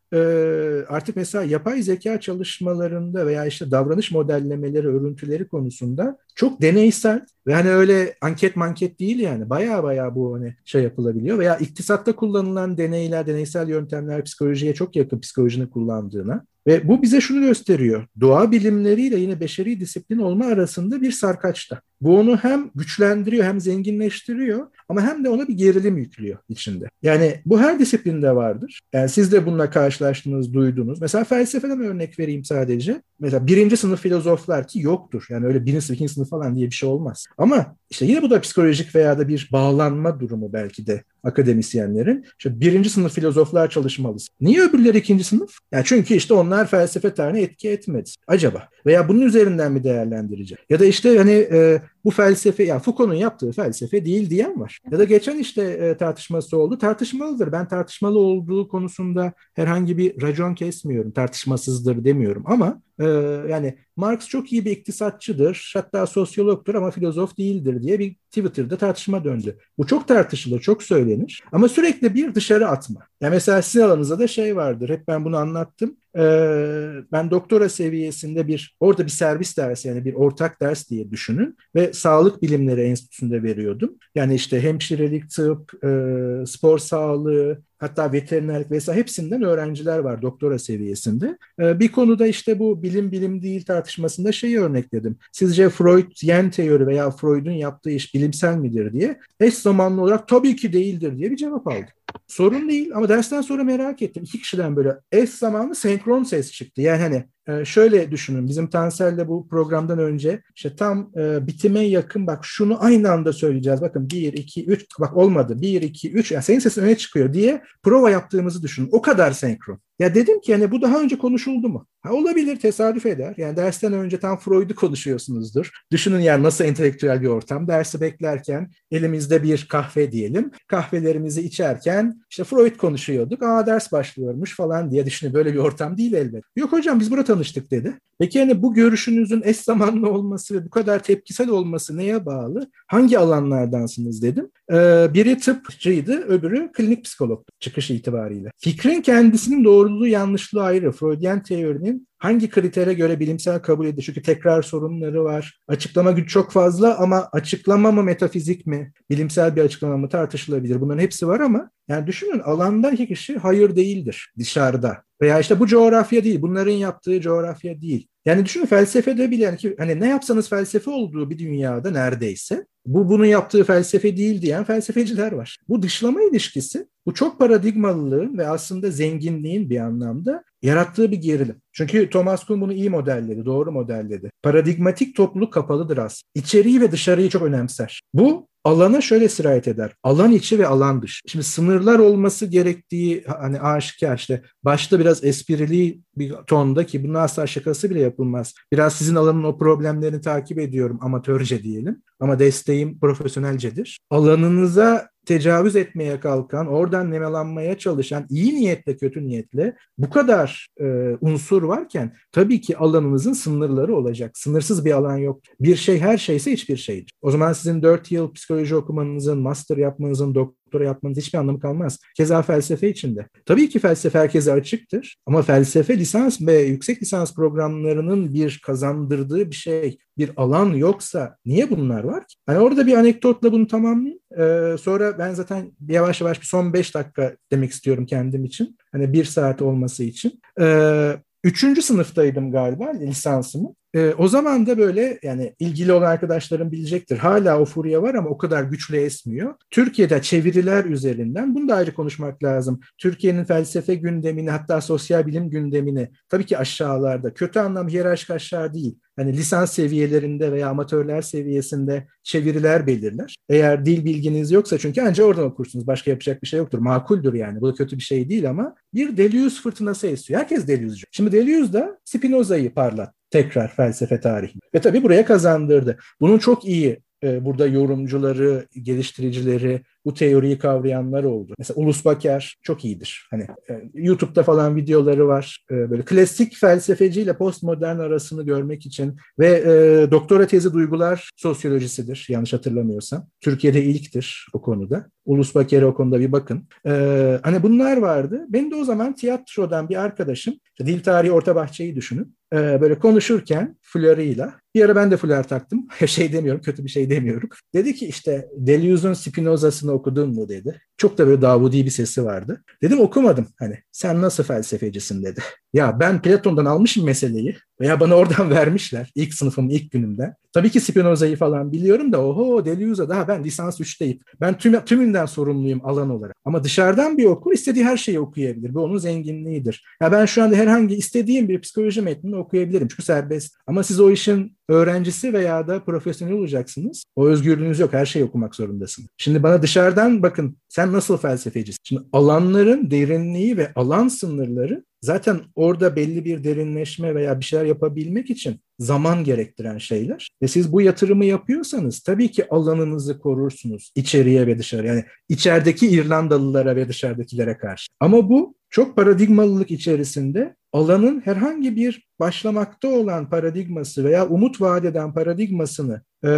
artık mesela yapay zeka çalışmalarında veya işte davranış modellemeleri, örüntüleri konusunda çok deneysel ve hani öyle anket manket değil yani baya baya bu hani şey yapılabiliyor veya iktisatta kullanılan deneyler, deneysel yöntemler psikolojiye çok yakın psikolojinin kullandığına ve bu bize şunu gösteriyor. Doğa bilimleriyle yine beşeri disiplin olma arasında bir sarkaçta. Bu onu hem güçlendiriyor hem zenginleştiriyor ama hem de ona bir gerilim yüklüyor içinde. Yani bu her disiplinde vardır. Yani siz de bununla karşılaştınız, duydunuz. Mesela felsefeden örnek vereyim sadece. Mesela birinci sınıf filozoflar ki yoktur. Yani öyle birinci sınıf, ikinci sınıf falan diye bir şey olmaz. Ama işte yine bu da psikolojik veya da bir bağlanma durumu belki de akademisyenlerin. İşte birinci sınıf filozoflar çalışmalısın. Niye öbürleri ikinci sınıf? Yani çünkü işte onlar felsefe tarihine etki etmedi. Acaba? Veya bunun üzerinden mi değerlendirecek? Ya da işte hani e, bu felsefe, yani Foucault'un yaptığı felsefe değil diyen var. Ya da geçen işte e, tartışması oldu. Tartışmalıdır. Ben tartışmalı olduğu konusunda herhangi bir racon kesmiyorum. Tartışmasızdır demiyorum ama yani Marx çok iyi bir iktisatçıdır, hatta sosyologtur ama filozof değildir diye bir Twitter'da tartışma döndü. Bu çok tartışılır, çok söylenir ama sürekli bir dışarı atma. Yani mesela sizin alanınızda da şey vardır, hep ben bunu anlattım. Ee, ben doktora seviyesinde bir, orada bir servis dersi yani bir ortak ders diye düşünün ve Sağlık Bilimleri Enstitüsü'nde veriyordum. Yani işte hemşirelik, tıp, e, spor sağlığı, hatta veterinerlik vesaire hepsinden öğrenciler var doktora seviyesinde. Ee, bir konuda işte bu bilim bilim değil tartışmasında şeyi örnekledim. Sizce Freud yen teori veya Freud'un yaptığı iş bilimsel midir diye eş zamanlı olarak tabii ki değildir diye bir cevap aldım. Sorun değil ama dersten sonra merak ettim. İki kişiden böyle eş zamanlı senkron ses çıktı. Yani hani e, şöyle düşünün bizim Tansel'le bu programdan önce işte tam e, bitime yakın bak şunu aynı anda söyleyeceğiz. Bakın 1, 2, 3 bak olmadı 1, 2, 3 yani senin sesin öne çıkıyor diye prova yaptığımızı düşünün. O kadar senkron. Ya dedim ki yani bu daha önce konuşuldu mu? Ha, olabilir tesadüf eder. Yani dersten önce tam Freud'u konuşuyorsunuzdur. Düşünün yani nasıl entelektüel bir ortam. Dersi beklerken elimizde bir kahve diyelim. Kahvelerimizi içerken işte Freud konuşuyorduk. Aa ders başlıyormuş falan diye düşünün. Böyle bir ortam değil elbet. Yok hocam biz burada tanıştık dedi. Peki yani bu görüşünüzün eş zamanlı olması ve bu kadar tepkisel olması neye bağlı? Hangi alanlardansınız dedim. Ee, biri tıpçıydı, öbürü klinik psikolog çıkış itibariyle. Fikrin kendisinin doğruluğu yanlışlığı ayrı. Freudian teorinin hangi kritere göre bilimsel kabul edilir? Çünkü tekrar sorunları var. Açıklama güç çok fazla ama açıklama mı metafizik mi? Bilimsel bir açıklama mı tartışılabilir. Bunların hepsi var ama yani düşünün alanda iki kişi hayır değildir dışarıda. Veya işte bu coğrafya değil, bunların yaptığı coğrafya değil. Yani düşünün felsefede bile yani ki hani ne yapsanız felsefe olduğu bir dünyada neredeyse bu bunun yaptığı felsefe değil diyen felsefeciler var. Bu dışlama ilişkisi bu çok paradigmalılığın ve aslında zenginliğin bir anlamda yarattığı bir gerilim. Çünkü Thomas Kuhn bunu iyi modelledi, doğru modelledi. Paradigmatik topluluk kapalıdır aslında. İçeriği ve dışarıyı çok önemser. Bu alana şöyle sirayet eder. Alan içi ve alan dışı. Şimdi sınırlar olması gerektiği hani aşikar işte başta biraz esprili bir tonda ki bunun asla şakası bile yapılmaz. Biraz sizin alanın o problemlerini takip ediyorum amatörce diyelim ama desteğim profesyonelcedir. Alanınıza tecavüz etmeye kalkan, oradan nemalanmaya çalışan iyi niyetle kötü niyetle bu kadar e, unsur varken tabii ki alanınızın sınırları olacak. Sınırsız bir alan yok. Bir şey her şeyse hiçbir şeydir. O zaman sizin 4 yıl psikoloji okumanızın, master yapmanızın, doktor doktora yapmanız hiçbir anlamı kalmaz. Keza felsefe içinde. Tabii ki felsefe herkese açıktır ama felsefe lisans ve yüksek lisans programlarının bir kazandırdığı bir şey, bir alan yoksa niye bunlar var ki? Hani orada bir anekdotla bunu tamamlayayım. Ee, sonra ben zaten yavaş yavaş bir son beş dakika demek istiyorum kendim için. Hani bir saat olması için. Ee, Üçüncü sınıftaydım galiba lisansımı. E, o zaman da böyle yani ilgili olan arkadaşlarım bilecektir. Hala o furya var ama o kadar güçlü esmiyor. Türkiye'de çeviriler üzerinden bunu da ayrı konuşmak lazım. Türkiye'nin felsefe gündemini hatta sosyal bilim gündemini tabii ki aşağılarda. Kötü anlam hiyerarşik aşağı değil. Hani lisans seviyelerinde veya amatörler seviyesinde çeviriler belirler. Eğer dil bilginiz yoksa çünkü ancak oradan okursunuz. Başka yapacak bir şey yoktur. Makuldür yani. Bu da kötü bir şey değil ama bir Deleuze fırtınası esiyor. Herkes Deleuze'cu. Şimdi Deleuze da Spinoza'yı parlat tekrar felsefe tarihinde. Ve tabii buraya kazandırdı. Bunun çok iyi e, burada yorumcuları, geliştiricileri, bu teoriyi kavrayanlar oldu. Mesela Ulus Baker çok iyidir. Hani e, YouTube'da falan videoları var. E, böyle klasik felsefeci ile postmodern arasını görmek için ve e, doktora tezi duygular sosyolojisidir yanlış hatırlamıyorsam. Türkiye'de ilktir o konuda. Ulus Baker'e o konuda bir bakın. E, hani bunlar vardı. Benim de o zaman tiyatrodan bir arkadaşım, dil tarihi orta bahçeyi düşünün. E, böyle konuşurken flörüyle bir ara ben de flör taktım. şey demiyorum, kötü bir şey demiyorum. Dedi ki işte Deleuze'un Spinoza'sını okudun mu dedi. Çok da böyle Davudi bir sesi vardı. Dedim okumadım. Hani sen nasıl felsefecisin dedi. Ya ben Platon'dan almışım meseleyi veya bana oradan vermişler ilk sınıfım ilk günümden. Tabii ki Spinoza'yı falan biliyorum da oho Deleuze daha ben lisans 3'teyim. Ben tüm, tümünden sorumluyum alan olarak. Ama dışarıdan bir okur istediği her şeyi okuyabilir. Bu onun zenginliğidir. Ya ben şu anda herhangi istediğim bir psikoloji metnini okuyabilirim. Çünkü serbest. Ama siz o işin öğrencisi veya da profesyonel olacaksınız. O özgürlüğünüz yok. Her şeyi okumak zorundasınız. Şimdi bana dışarıdan bakın sen nasıl felsefecisin? Şimdi alanların derinliği ve alan sınırları zaten orada belli bir derinleşme veya bir şeyler yapabilmek için zaman gerektiren şeyler. Ve siz bu yatırımı yapıyorsanız tabii ki alanınızı korursunuz içeriye ve dışarı. Yani içerideki İrlandalılara ve dışarıdakilere karşı. Ama bu çok paradigmalılık içerisinde alanın herhangi bir başlamakta olan paradigması veya umut vaat paradigmasını e,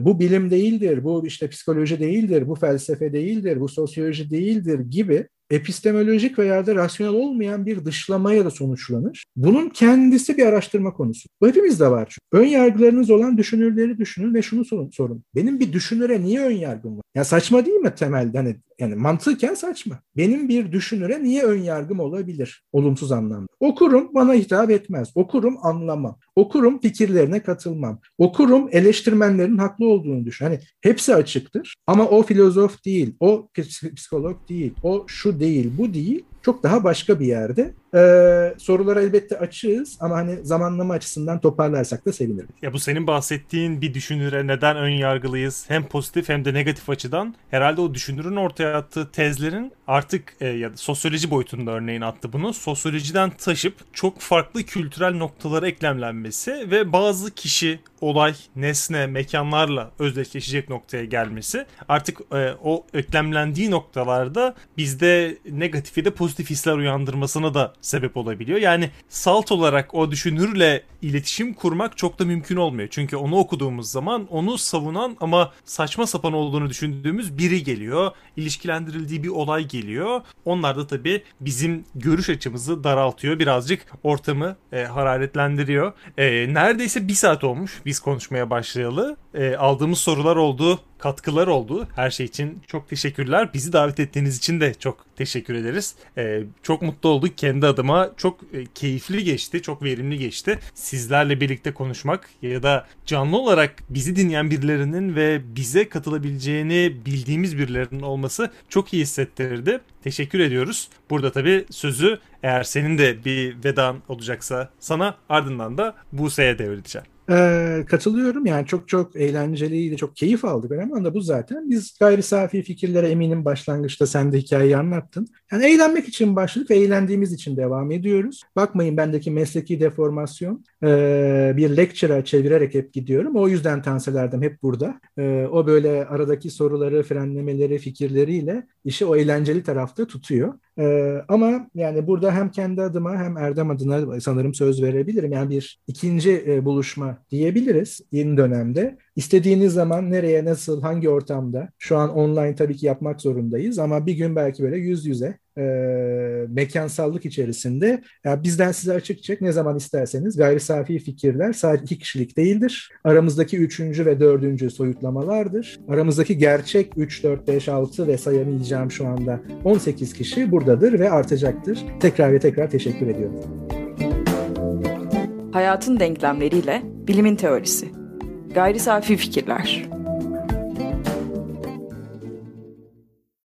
bu bilim değildir, bu işte psikoloji değildir, bu felsefe değildir, bu sosyoloji değildir gibi epistemolojik veya da rasyonel olmayan bir dışlamaya da sonuçlanır. Bunun kendisi bir araştırma konusu. Bu hepimizde var. Çünkü. Ön yargılarınız olan düşünürleri düşünün ve şunu sorun. sorun. Benim bir düşünüre niye ön yargım var? Ya saçma değil mi temelde? Hani yani mantıken saçma. Benim bir düşünüre niye ön yargım olabilir olumsuz anlamda? Okurum bana hitap etmez. Okurum anlamam. Okurum fikirlerine katılmam. Okurum eleştirmenlerin haklı olduğunu düşün. Hani hepsi açıktır ama o filozof değil, o psikolog değil, o şu değil, bu değil çok daha başka bir yerde. Ee, sorulara elbette açığız ama hani zamanlama açısından toparlarsak da sevinirim. Ya bu senin bahsettiğin bir düşünüre neden ön yargılıyız hem pozitif hem de negatif açıdan herhalde o düşünürün ortaya attığı tezlerin artık e, ya da sosyoloji boyutunda örneğin attı bunu sosyolojiden taşıp çok farklı kültürel noktalara eklemlenmesi ve bazı kişi olay, nesne, mekanlarla özdeşleşecek noktaya gelmesi artık e, o eklemlendiği noktalarda bizde negatifi de pozitif hisler uyandırmasına da sebep olabiliyor. Yani salt olarak o düşünürle iletişim kurmak çok da mümkün olmuyor. Çünkü onu okuduğumuz zaman onu savunan ama saçma sapan olduğunu düşündüğümüz biri geliyor. İlişkilendirildiği bir olay geliyor. Onlar da tabii bizim görüş açımızı daraltıyor. Birazcık ortamı e, hararetlendiriyor. E, neredeyse bir saat olmuş biz konuşmaya başlayalı. E, aldığımız sorular oldu katkılar oldu. Her şey için çok teşekkürler. Bizi davet ettiğiniz için de çok teşekkür ederiz. Ee, çok mutlu olduk kendi adıma. Çok e, keyifli geçti, çok verimli geçti. Sizlerle birlikte konuşmak ya da canlı olarak bizi dinleyen birilerinin ve bize katılabileceğini bildiğimiz birilerinin olması çok iyi hissettirdi. Teşekkür ediyoruz. Burada tabii sözü eğer senin de bir vedan olacaksa sana ardından da Buse'ye devredeceğim. Ee, katılıyorum yani çok çok eğlenceliydi, çok keyif aldık önemli da bu zaten. Biz gayri safi fikirlere eminim başlangıçta sen de hikayeyi anlattın. Yani eğlenmek için başladık ve eğlendiğimiz için devam ediyoruz. Bakmayın bendeki mesleki deformasyon ee, bir lecture'a çevirerek hep gidiyorum. O yüzden Tanseler'dim hep burada. Ee, o böyle aradaki soruları, frenlemeleri, fikirleriyle işi o eğlenceli tarafta tutuyor. Ee, ama yani burada hem kendi adıma hem Erdem adına sanırım söz verebilirim. Yani bir ikinci e, buluşma diyebiliriz yeni dönemde. İstediğiniz zaman nereye, nasıl, hangi ortamda şu an online tabii ki yapmak zorundayız ama bir gün belki böyle yüz yüze e, mekansallık içerisinde yani bizden size açık çek ne zaman isterseniz gayri safi fikirler sadece iki kişilik değildir. Aramızdaki üçüncü ve dördüncü soyutlamalardır. Aramızdaki gerçek 3, 4, 5, 6 ve sayamayacağım şu anda 18 kişi buradadır ve artacaktır. Tekrar ve tekrar teşekkür ediyorum. Hayatın denklemleriyle bilimin teorisi. Gayri safi fikirler.